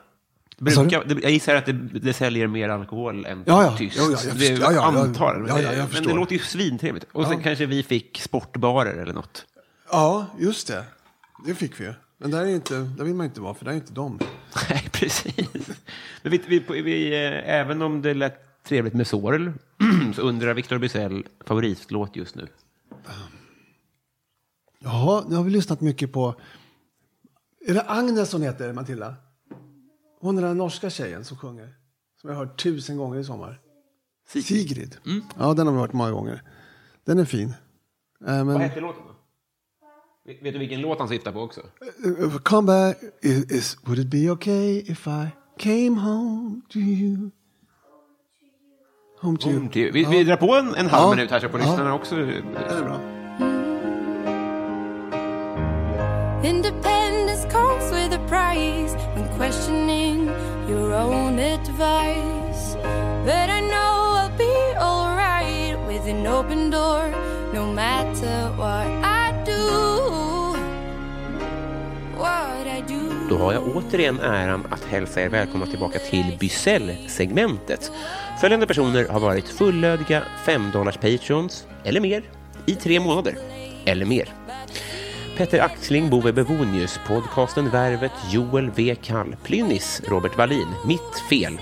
Brukar, det, jag gissar att det, det säljer mer alkohol än Ja, ja. tyst. Ja, jag förstår. Ja, ja, ja. antar. Ja, ja, jag Men det låter ju svintrevligt. Och sen kanske vi fick sportbarer eller något. Ja, just det. Det fick vi ju. Men där, är inte, där vill man inte vara, för där är inte de. Nej, precis. Men vi, vi, vi, eh, även om det lät trevligt med Sorel så undrar Victor Bysell favoritlåt just nu. Jaha, nu har vi lyssnat mycket på... Är det Agnes hon heter, Matilda? Hon är den norska tjejen som sjunger. Som jag har hört tusen gånger i sommar. Sigrid. Ja, den har vi hört många gånger. Den är fin. Eh, men, Vad heter låten då? Vet du vilken låt han syftar på också? Uh, Come back, is, is, would it be okay if I came home to you? Home to you. Home to you. Vi, vi drar på en, en halv Ja. minut här så får Ja. lyssnarna också. Det är bra. Independence comes with a price when questioning your own advice. But I know I'll be alright with an open door, no matter what I do. What I do. Då har jag återigen äran att hälsa er välkomna tillbaka till Bysell-segmentet. Följande personer har varit fullödiga 5 dollars patrons eller mer i tre månader eller mer. Petter Axling, Bove Bevonius, podcasten Värvet, Joel V. Kall, Plynnis, Robert Wallin, Mitt Fel,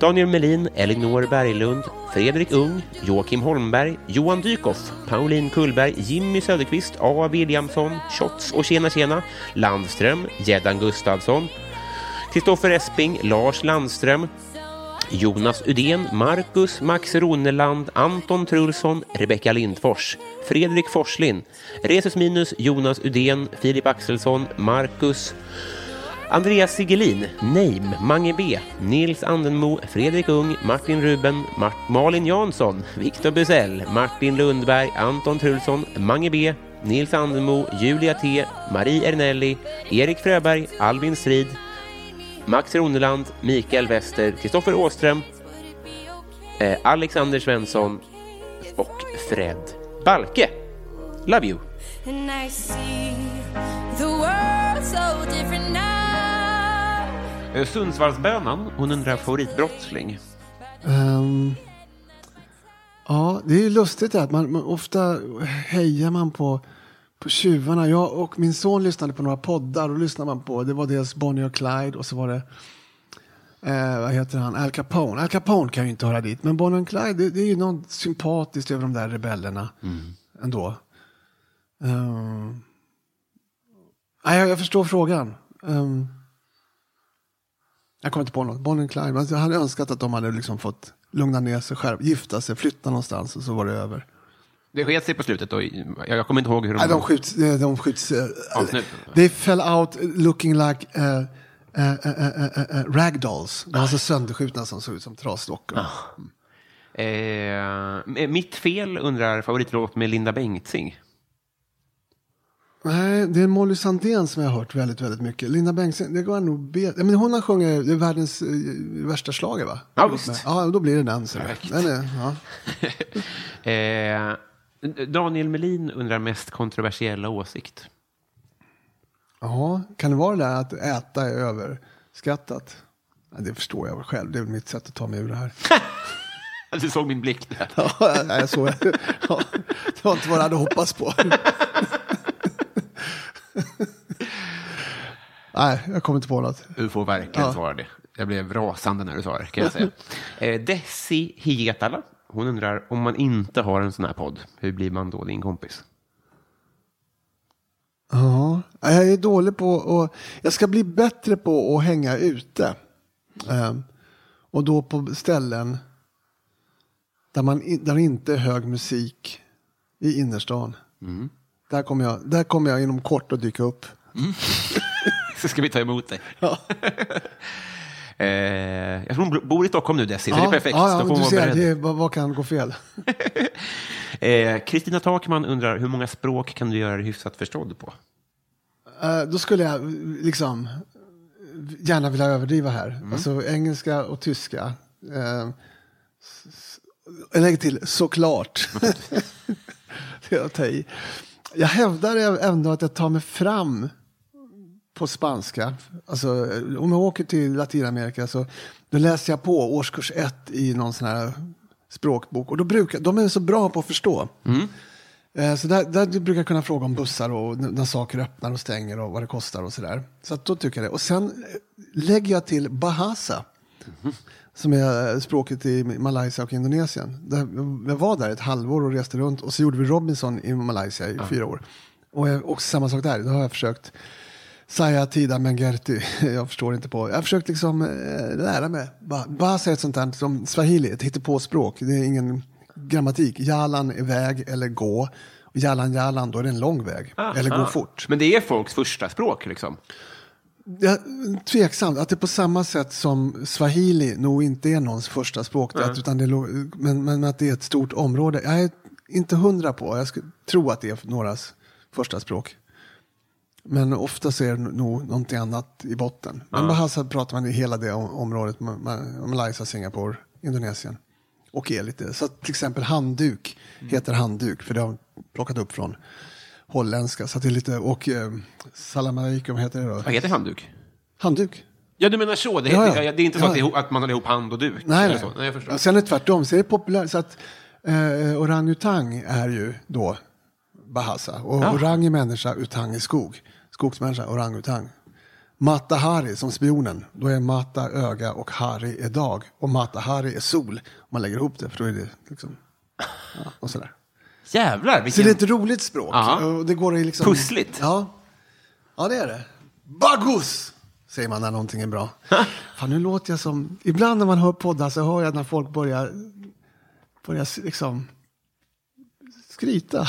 Daniel Melin, Elinor Berglund, Fredrik Ung, Joakim Holmberg, Johan Dykhoff, Pauline Kullberg, Jimmy Söderqvist, A. Williamson, Shots och Tjena Tjena, Landström, Gäddan Gustafsson, Kristoffer Esping, Lars Landström, Jonas Udén, Marcus Max Roneland, Anton Trulsson, Rebecka Lindfors, Fredrik Forslin, Resus Minus, Jonas Udén, Filip Axelsson, Marcus Andreas Sigelin, Neim, Mange B, Nils Andenmo, Fredrik Ung, Martin Ruben, Mart Malin Jansson, Viktor Busell, Martin Lundberg, Anton Trulsson, Mange B, Nils Andenmo, Julia T, Marie Ernelli, Erik Fröberg, Albin Strid, Max Roneland, Mikael Wester, Kristoffer Åström, eh, Alexander Svensson och Fred Balke. Love you! And I see the world so different now. Eh, Sundsvallsbönan, hon undrar favoritbrottsling. Ehm, ja, det är ju lustigt att man, man ofta hejar man på, på tjuvarna. Jag och min son lyssnade på några poddar och lyssnade man på. Det var dels Bonnie och Clyde och så var det eh, vad heter han? Al Capone. Al Capone kan ju inte höra dit. Men Bonnie och Clyde, det, det är ju något sympatiskt över de där rebellerna ändå. Um, nej, jag, jag förstår frågan. Ehm, jag kommer inte på något. Bonnie och Clyde. men Jag hade önskat att de hade liksom fått lugna ner sig själv, gifta sig, flytta någonstans och så var det över. Det sket sig på slutet och jag kommer inte ihåg hur de... Nej, de skjuts. eh, De skjuts eh, Avsnitt. they fell out looking like uh, uh, uh, uh, uh, ragdolls. De var så sönderskjutna som såg ut som trasdockor. Eh, mitt fel undrar favoritlåt med Linda Bengtzing. Nej, det är Molly Sandén som jag har hört väldigt, väldigt mycket. Linda Bengtzing, det går jag nog be... men Hon har sjungit världens eh, värsta slager va? Ja, visst. Ja, då blir det den. Så. Den är, ja. Eh, Daniel Melin undrar mest kontroversiella åsikt. Ja, kan det vara det där att äta är överskattat? Ja, det förstår jag väl själv. Det är väl mitt sätt att ta mig ur det här. Du såg min blick där. Ja, jag såg, ja, det var inte vad jag hade hoppats på. Nej, jag kommer inte på något. Du får verkligen Ja. svara det. Jag blev rasande när du sa det, kan jag säga. eh, Desi Hietala, hon undrar om man inte har en sån här podd, hur blir man då din kompis? Ja, jag är dålig på och jag ska bli bättre på att hänga ute. Ehm, och då på ställen där, man, där det inte är hög musik i innerstan. Där, kommer jag, där kommer jag inom kort att dyka upp. Så ska vi ta emot dig. Ja. eh, jag tror hon bor i Stockholm nu, Desi, så det är perfekt. Ja, ja, du ser, det vad, vad kan gå fel? Eh, Kristina Takman undrar hur många språk kan du göra dig hyfsat förstådd på? Eh, då skulle jag liksom gärna vilja överdriva här. Alltså engelska och tyska. Uh, jag lägger till såklart. det är att ta i. Jag hävdar ändå att jag tar mig fram på spanska. Alltså, om jag åker till Latinamerika så då läser jag på årskurs ett i någon sån här språkbok. Och då brukar, de är så bra på att förstå. Eh, Så där, där brukar jag kunna fråga om bussar och när saker öppnar och stänger och vad det kostar och sådär. Så då tycker jag det. Och sen eh, lägger jag till Bahasa. Som är eh, språket i Malaysia och Indonesien. Jag var där ett halvår och reste runt och så gjorde vi Robinson i Malaysia i fyra år. Och, jag- och samma sak där, då har jag försökt Saya Tida Mengerti, jag förstår inte på. Jag har försökt liksom eh, lära mig. Ba- Bahasa är ett sånt där som swahili, ett hittepåspråk. Det är ingen grammatik. Jalan är väg eller gå. Och Jallan Jallan, då är det en lång väg. Eller gå fort. Men det är folks första språk liksom. Jag, tveksamt, att det på samma sätt som swahili nog inte är någons första språk. det, Utan det, men, men att det är ett stort område. Jag är inte hundra på, jag skulle tro att det är någras första språk. Men ofta så är det nog någonting annat i botten. Men Bahasa pratar man i hela det om- området, Ma- Ma- Malaysia, Singapore, Indonesien. Och är lite, så till exempel handduk heter handduk, för det har de plockat upp från holländska. Så det är lite, och eh, salam alaikum heter det då. Vad heter handduk? Handduk. Ja, du menar så. Det, Ja, heter, ja. det är inte så att, Ja. att man håller ihop hand och duk? Nej, nej. Så. nej jag förstår. Sen är det tvärtom, så är det populärt. Så att eh, orangutang är ju då Bahasa. Och Ja. orang är människa, utang är skog. Skogsmänniska, orangutang. Mata Hari som spionen. Då är Mata öga och Hari är dag. Och Mata Hari är sol. Om man lägger ihop det, för då är det liksom... Ja, och sådär. Jävlar, Så vilken... det är ett roligt språk. Det går i liksom... Pussligt. Ja. ja, det är det. Bagus! Säger man när någonting är bra. Fan, nu låter jag som... Ibland när man hör poddar så hör jag när folk börjar, börjar liksom skryta.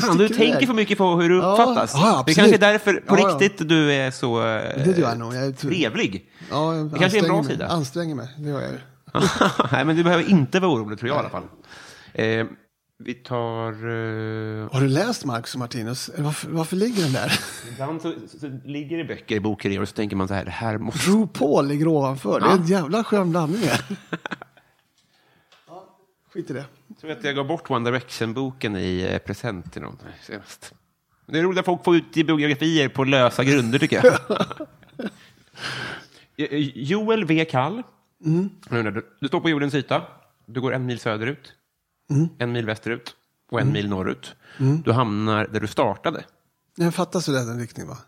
Fan, du tänker för mycket på hur du Ja, uppfattas. ja, det kanske är därför på Ja, ja. riktigt du är så eh, Det gör jag nog. Jag är trevlig. Ja, jag Det kanske är en bra mig. sida. Anstränger mig, det gör jag. Nej, men du behöver inte vara orolig, tror jag i alla fall. Eh, vi tar... Eh, Har du läst Marcus och Martinus? Varför, varför ligger den där? ibland så, så, så ligger det böcker i bokerier och så tänker man så här, det här måste... RuPaul ligger ovanför. Det är Ja. en jävla skön blandning. skit i det. Jag tror att jag gav bort One Direction-boken i eh, present till någon senast. Det är roligt att folk får ut i biografier på lösa grunder, tycker jag. Eh, Joel V. Kall. Mm. Du, du står på jordens yta. Du går en mil söderut, Mm. en mil västerut och en mil norrut. Du hamnar där du startade. Jag fattar så den riktning va?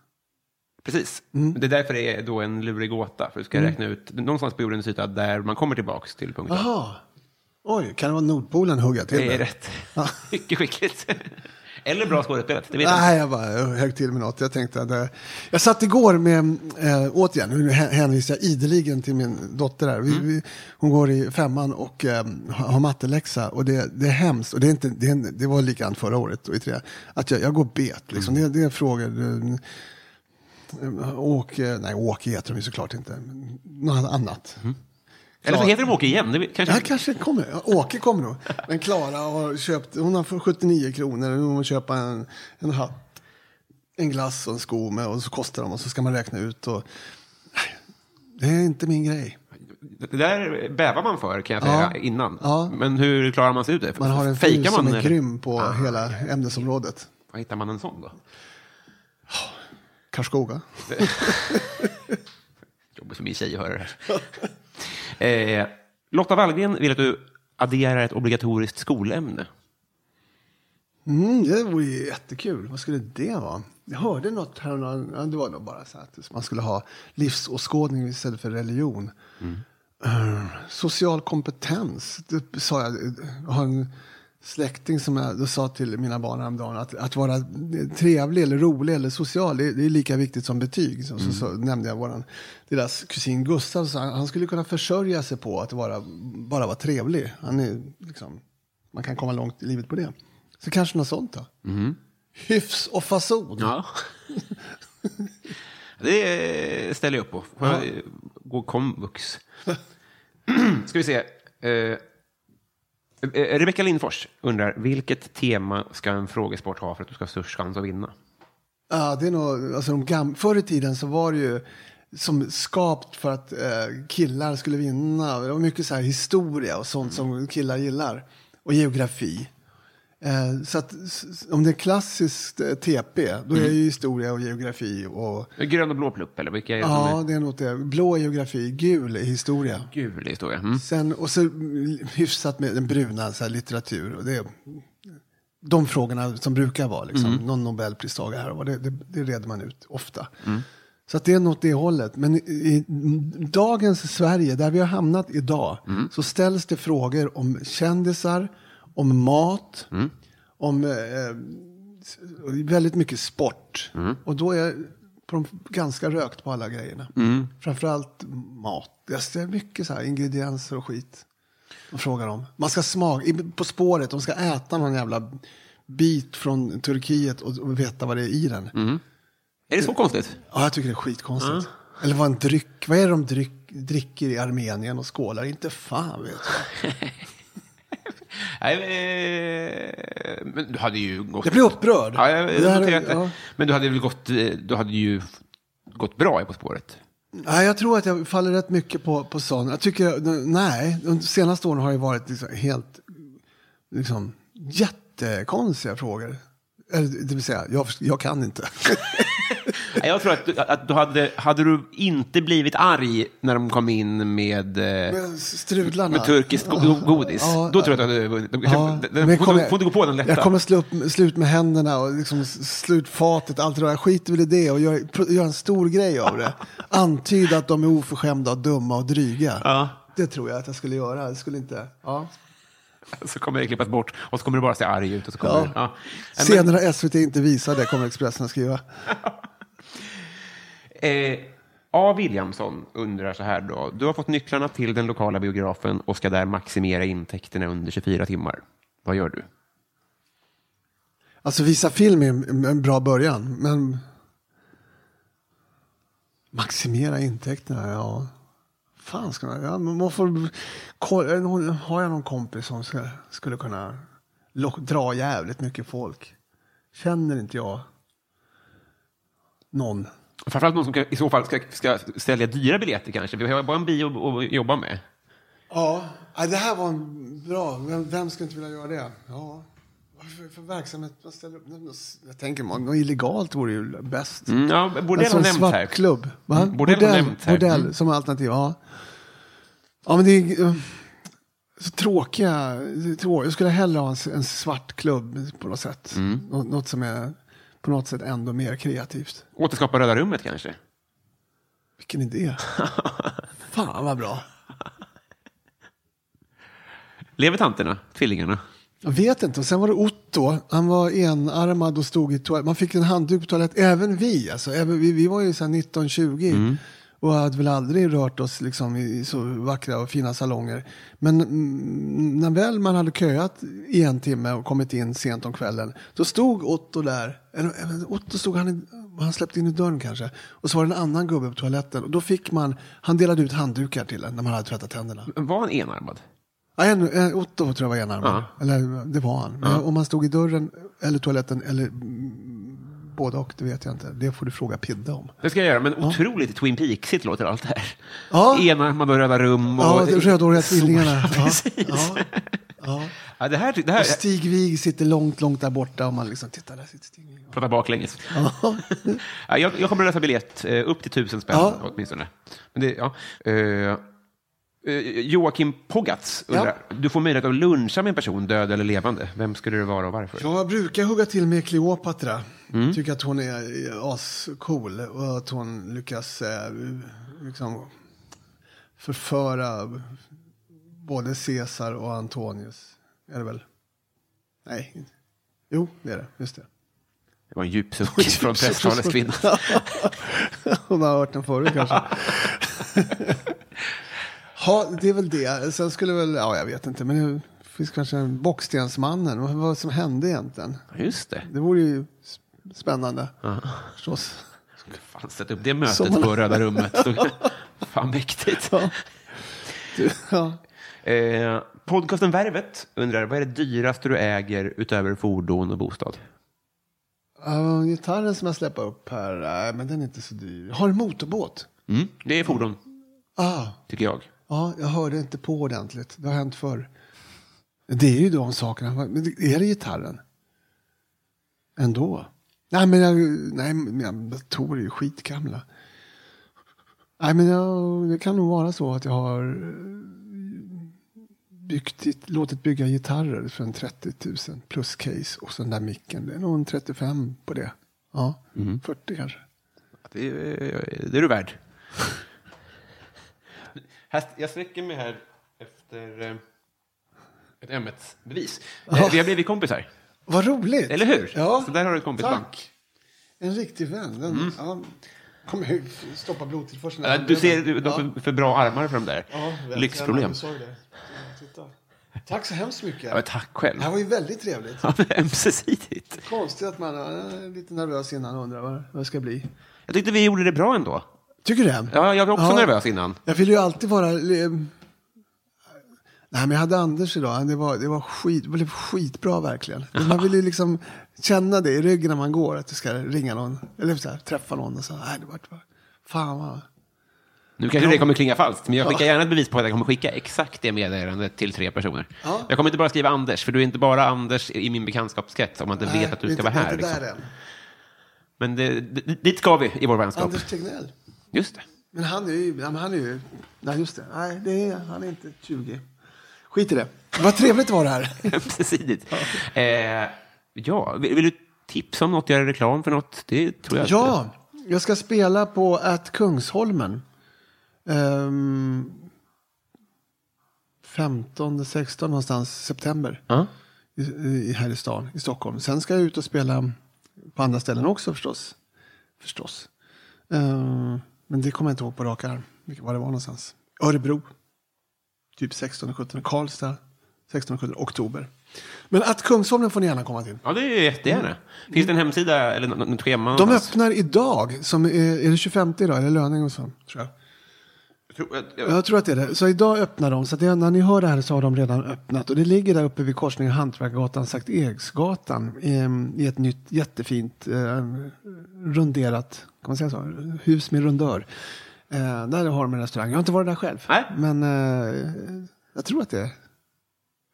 Precis. Mm. Det är därför det är då en lurig gåta. För du ska räkna ut någonstans på jordens yta där man kommer tillbaks till punkten. Jaha. Oj, kan det vara Nordpolen hugga till Det är rätt. Mycket skickligt. Eller bra skådespelat, det vet. Nej, jag bara högg till med något. Jag tänkte att det... Jag satt igår med, äh, återigen, nu hä- hänvisar jag ideligen till min dotter här. Vi, Mm. vi, hon går i femman och eh, har matteläxa. Och det, det är hemskt. Och det, är inte, det, är, det var likadant förra året och i tre. Att jag, jag går bet. Liksom. Mm. Det, det är frågor. eh, Åke, nej Åke heter de ju såklart inte. Något annat. Eller så heter de Åke igen. Det kanske... Ja, kanske kommer. Åke kommer nog. Men Klara har köpt, hon har för 79 kronor. Hon vill köpa en, en hatt, en glass och en sko med och så kostar de och så ska man räkna ut. Och, det är inte min grej. Det där bävar man för, kan jag säga, Ja. innan. Ja. Men hur klarar man sig ut det? Man har en fru som man, är eller? grym på Ah. hela ämnesområdet. Var hittar man en sån då? Karlskoga. Jobbigt för min tjej att höra det här. eh, Lotta Wallgren vill att du adderar ett obligatoriskt skolämne. Mm, det vore ju jättekul. Vad skulle det vara? Jag hörde något här, ja, det var nog bara så att man skulle ha livsåskådning istället för religion. Eh, social kompetens, det sa jag. Jag har en släkting som jag då sa till mina barn häromdagen att, att vara trevlig eller rolig eller social, det, det är lika viktigt som betyg. Så, så, så nämnde jag våran, deras kusin Gustav, så han, han skulle kunna försörja sig på att vara, bara vara trevlig. Han är, liksom, man kan komma långt i livet på det. Så kanske något sånt då. Hyfs och fason. Ja. det ställer jag upp på. Får jag eh, gå komvux? Ska vi se. Eh, Rebecka Lindfors undrar, vilket tema ska en frågesport ha för att du ska ha störst chans att vinna? Ja, det är nog, alltså de gam- förr i tiden så var det ju som skapt för att eh, killar skulle vinna. Det var mycket så här historia och sånt som killar gillar. Och geografi. Eh, så att om det är klassiskt eh, TP, då är det ju historia och geografi. Och, Grön och blå plupp, eller vilka är det ja, är det är nog det. Blå är geografi, gul är historia. gul historia? Mm. Sen, och så mm, hyfsat med den bruna så här, litteratur. Och det, är de frågorna som brukar vara, liksom, någon nobelpristagare här och det, det, det reder man ut ofta. Så att det är något det hållet. Men i, dagens Sverige, där vi har hamnat idag, så ställs det frågor om kändisar, om mat, om eh, s- väldigt mycket sport. Och då är på de ganska rökt på alla grejerna. Framförallt mat. Det är mycket så här ingredienser och skit. De frågar om. Man ska smaka, på spåret, de ska äta någon jävla bit från Turkiet och, och veta vad det är i den. Är det så konstigt? Ja, jag tycker det är skitkonstigt. Eller vad en dryck, vad är det de dryck, dricker i Armenien och skålar? Inte fan vet jag. Nej, eh, men du hade ju gått... Jag blir upprörd. Ja, jag, Det här ja. Men du hade väl gått, eh, du hade ju gått bra i På spåret? Nej, jag tror att jag faller rätt mycket på, på sån. Jag tycker, nej, de senaste åren har det varit liksom helt, liksom, jättekonstiga frågor. Eller, det vill säga, jag, jag kan inte. Jag tror att, du- att du hade, hade du inte blivit arg när de kom in med, eh, strudlarna. med turkiskt go- godis, Ja, då tror jag att du hade vunnit. Ja, Den- får, kommer- du- får du gå på den lätta? Jag kommer slå upp, slut med händerna och liksom s- slut fatet, allt det där. Jag skiter väl i det och gör, gör en stor grej av det. Antyda att de är oförskämda och dumma och dryga. Ja. Det tror jag att jag skulle göra. Det skulle inte... Ja. Så kommer det klippas bort och så kommer du bara se arg ut. Och så kommer Ja. du, ja. Senare SVT inte visar det kommer Expressen att skriva. Eh, A. Williamson undrar så här då. Du har fått nycklarna till den lokala biografen och ska där maximera intäkterna under 24 timmar. Vad gör du? Alltså visa film är en, bra början, men maximera intäkterna, ja. Fan ska man, ja, man får, eh, har jag någon kompis som ska, skulle kunna lock, dra jävligt mycket folk? Känner inte jag någon? Framförallt någon som kan, i så fall ska, ska sälja dyra biljetter kanske. Vi har bara en bio att jobba med. Ja, det här var en bra. Vem, vem skulle inte vilja göra det? Ja. För, för verksamhet man ställer upp? Jag tänker, man, något illegalt vore ju bäst. Mm, ja, bordell Alltså har en nämnts här. svartklubb. Va? Mm, bordell nämnts här. bordell Mm. som alternativ, ja. Ja, men det är eh, så tråkiga. det är trå- Jag skulle hellre ha en, en svart klubb på något sätt. Mm. Nå, något som är på något sätt ändå mer kreativt. Återskapa Röda rummet kanske? Vilken idé. Fan vad bra. Lever tanterna? Tvillingarna? Jag vet inte. Och sen var det Otto. Han var enarmad och stod i toaletten. Man fick en handduk på toaletten. Även vi. Alltså, även vi, vi var ju så här 19-20. Och hade väl aldrig rört oss liksom i så vackra och fina salonger. Men mm, när väl man hade köat i en timme och kommit in sent om kvällen. Då stod Otto där. Eller, Otto stod han, i, han släppte in i dörren kanske. Och så var det en annan gubbe på toaletten. Och då fick man, han delade ut handdukar till en när man hade tvättat tänderna. Var han enarmad? Ja, en, en, Otto tror jag var enarmad. Eller det var han. Men om man stod i dörren eller toaletten eller både och, det vet jag inte. Det får du fråga Pidde om. Det ska jag göra, men otroligt Twin Peaksigt låter allt det här. Ja. Enarmad och Röda rum. Och, Ja, rödhåriga tvillingarna. Ja, Precis. ja, ja. Ja, det här, det här Stig Wig sitter långt, långt där borta och man liksom, titta där sitter Stig Wig. pratar baklänges. Ja. Ja, jag, jag kommer att lösa biljett eh, upp till tusen spänn Ja. åtminstone. Men det, ja. Eh, Joakim Pogatz undrar, du får möjlighet att luncha med en person, död eller levande. Vem skulle det vara och varför? Jag brukar hugga till med Kleopatra. Tycker att hon är ascool och att hon lyckas eh, liksom förföra både Caesar och Antonius. Är det väl? Nej. Jo, det är det. Just det. Det var en djup suck från presstalets kvinna. Hon har hört den förut kanske. ja, det är väl det. Sen skulle väl, ja jag vet inte, men det finns kanske en Bockstensmannen. Vad vad som hände egentligen. Just det. Det vore ju spännande. Förstås. Fan, sätt upp det mötet man- på Röda rummet. Fan mäktigt. Ja. Du, ja. Eh, podcasten Värvet undrar, vad är det dyraste du äger utöver fordon och bostad? Uh, gitarren som jag släpper upp här, nej, men den är inte så dyr. Jag har en motorbåt. Mm, det är fordon, Ah, tycker jag. ja, jag hörde inte på ordentligt. Det har hänt förr. Det är ju de sakerna. Men är det gitarren? Ändå? Nej, men jag, nej, men datorer är ju skitgamla. Nej, men jag, det kan nog vara så att jag har eh, byggt, låtit bygga gitarrer för en 30 000 plus case och så den där micken. Det är nog en 35 på det. Ja, 40 kanske. Det, är- det är du värd. Jag sträcker mig här efter eh, ett ämnesbevis. Eh, Vi har blivit kompisar, Vad roligt! eller hur? Ja, Så där har du ett kompisband. tack. En riktig vän. Den, ja, kommer jag stoppa blodtillförseln. Ja, Du ser, du, du Ja. har för, för bra armar för de där. Ja. Lyxproblem. Jag såg det. Ja, Titta. Tack så hemskt mycket. Ja, tack själv. Det här var ju väldigt trevligt. Ja, ömsesidigt. Konstigt att man är lite nervös innan och undrar vad, vad det ska bli. Jag tyckte vi gjorde det bra ändå. Tycker du det? Ja, jag var också Ja. nervös innan. Jag vill ju alltid vara... Nej, men jag hade Anders idag. Det var, det var, skit, det blev skitbra verkligen. Man vill ju liksom känna det i ryggen när man går. Att du ska ringa någon. Eller så här, träffa någon. Och så, nej, det var, fan vad... Nu kanske det kommer klinga falskt, men jag skickar gärna ett bevis på att jag kommer skicka exakt det meddelandet till tre personer. Ja. Jag kommer inte bara skriva Anders, för du är inte bara Anders i min bekantskapskrets om man inte Nej, vet att du ska vara inte- här. vi är inte Liksom. Men det, det, dit ska vi i vår vänskap. Anders Tegnell. Just det. Men han är ju... Han är ju nej, just det. Nej, det är, han är inte 20. Skit i det. Vad trevligt var det här. Ömsesidigt. Eh, ja, vill, vill du tipsa om något, göra reklam för något? Det tror jag. Ja, jag ska spela på att Kungsholmen. Um, 15, 16 någonstans september. Ja. I, i, här i stan, i Stockholm. Sen ska jag ut och spela på andra ställen också förstås. Förstås. Ehm, men det kommer jag inte ihåg på rak arm. Var det var någonstans. Örebro. Typ 16 17. Karlstad. 16 17 oktober. Men att Kungsholmen får ni gärna komma till. Ja, det är jättegärna. Finns det en hemsida eller något, schema? De öppnar idag, som är, är det 25 idag, eller löning och så, tror jag. Jag tror att- det är det. Så idag öppnar de, så det, när ni hör det här så har de redan öppnat. Och det ligger där uppe vid korsningen Hantverkargatan, Sankt Eriksgatan, i, i ett nytt jättefint eh, runderat, kan man säga så, hus med rundör. Eh, där har de en restaurang. Jag har inte varit där själv, Nej. men eh, jag tror att det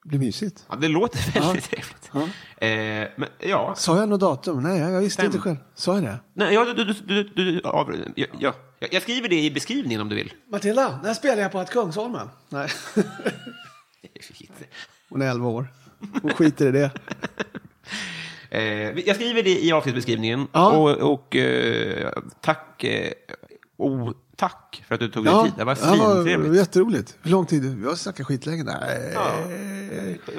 blir mysigt. Ja, det låter väldigt trevligt. Ja. Eh, men, ja. Sa jag något datum? Nej, jag visste Fem. inte själv. Sa jag det? Nej, ja, du, du, du, du, av, ja, ja. Jag skriver det i beskrivningen om du vill. Matilda, när spelar jag på att Kungsholmen? Nej. Hon är 11 år. Hon skiter i det. Eh, jag skriver det i avsnittsbeskrivningen. Ja. Och, och eh, tack, eh, oh, tack för att du tog dig Ja, tid. Det var svintrevligt. jätteroligt. Hur lång tid? Vi har snackat skitlänge. Nej,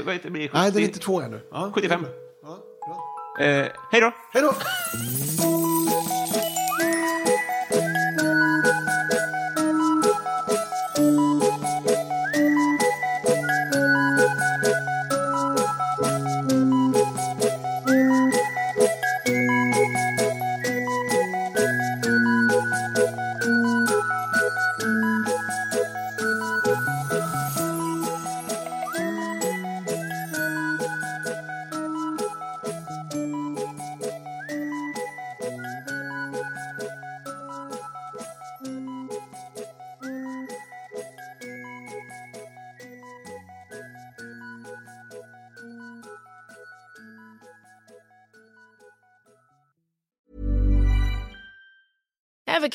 Vad heter det? Nej det är 70? 92 ännu. Ja. 75. Ja, bra. Eh, hej då! Hej då!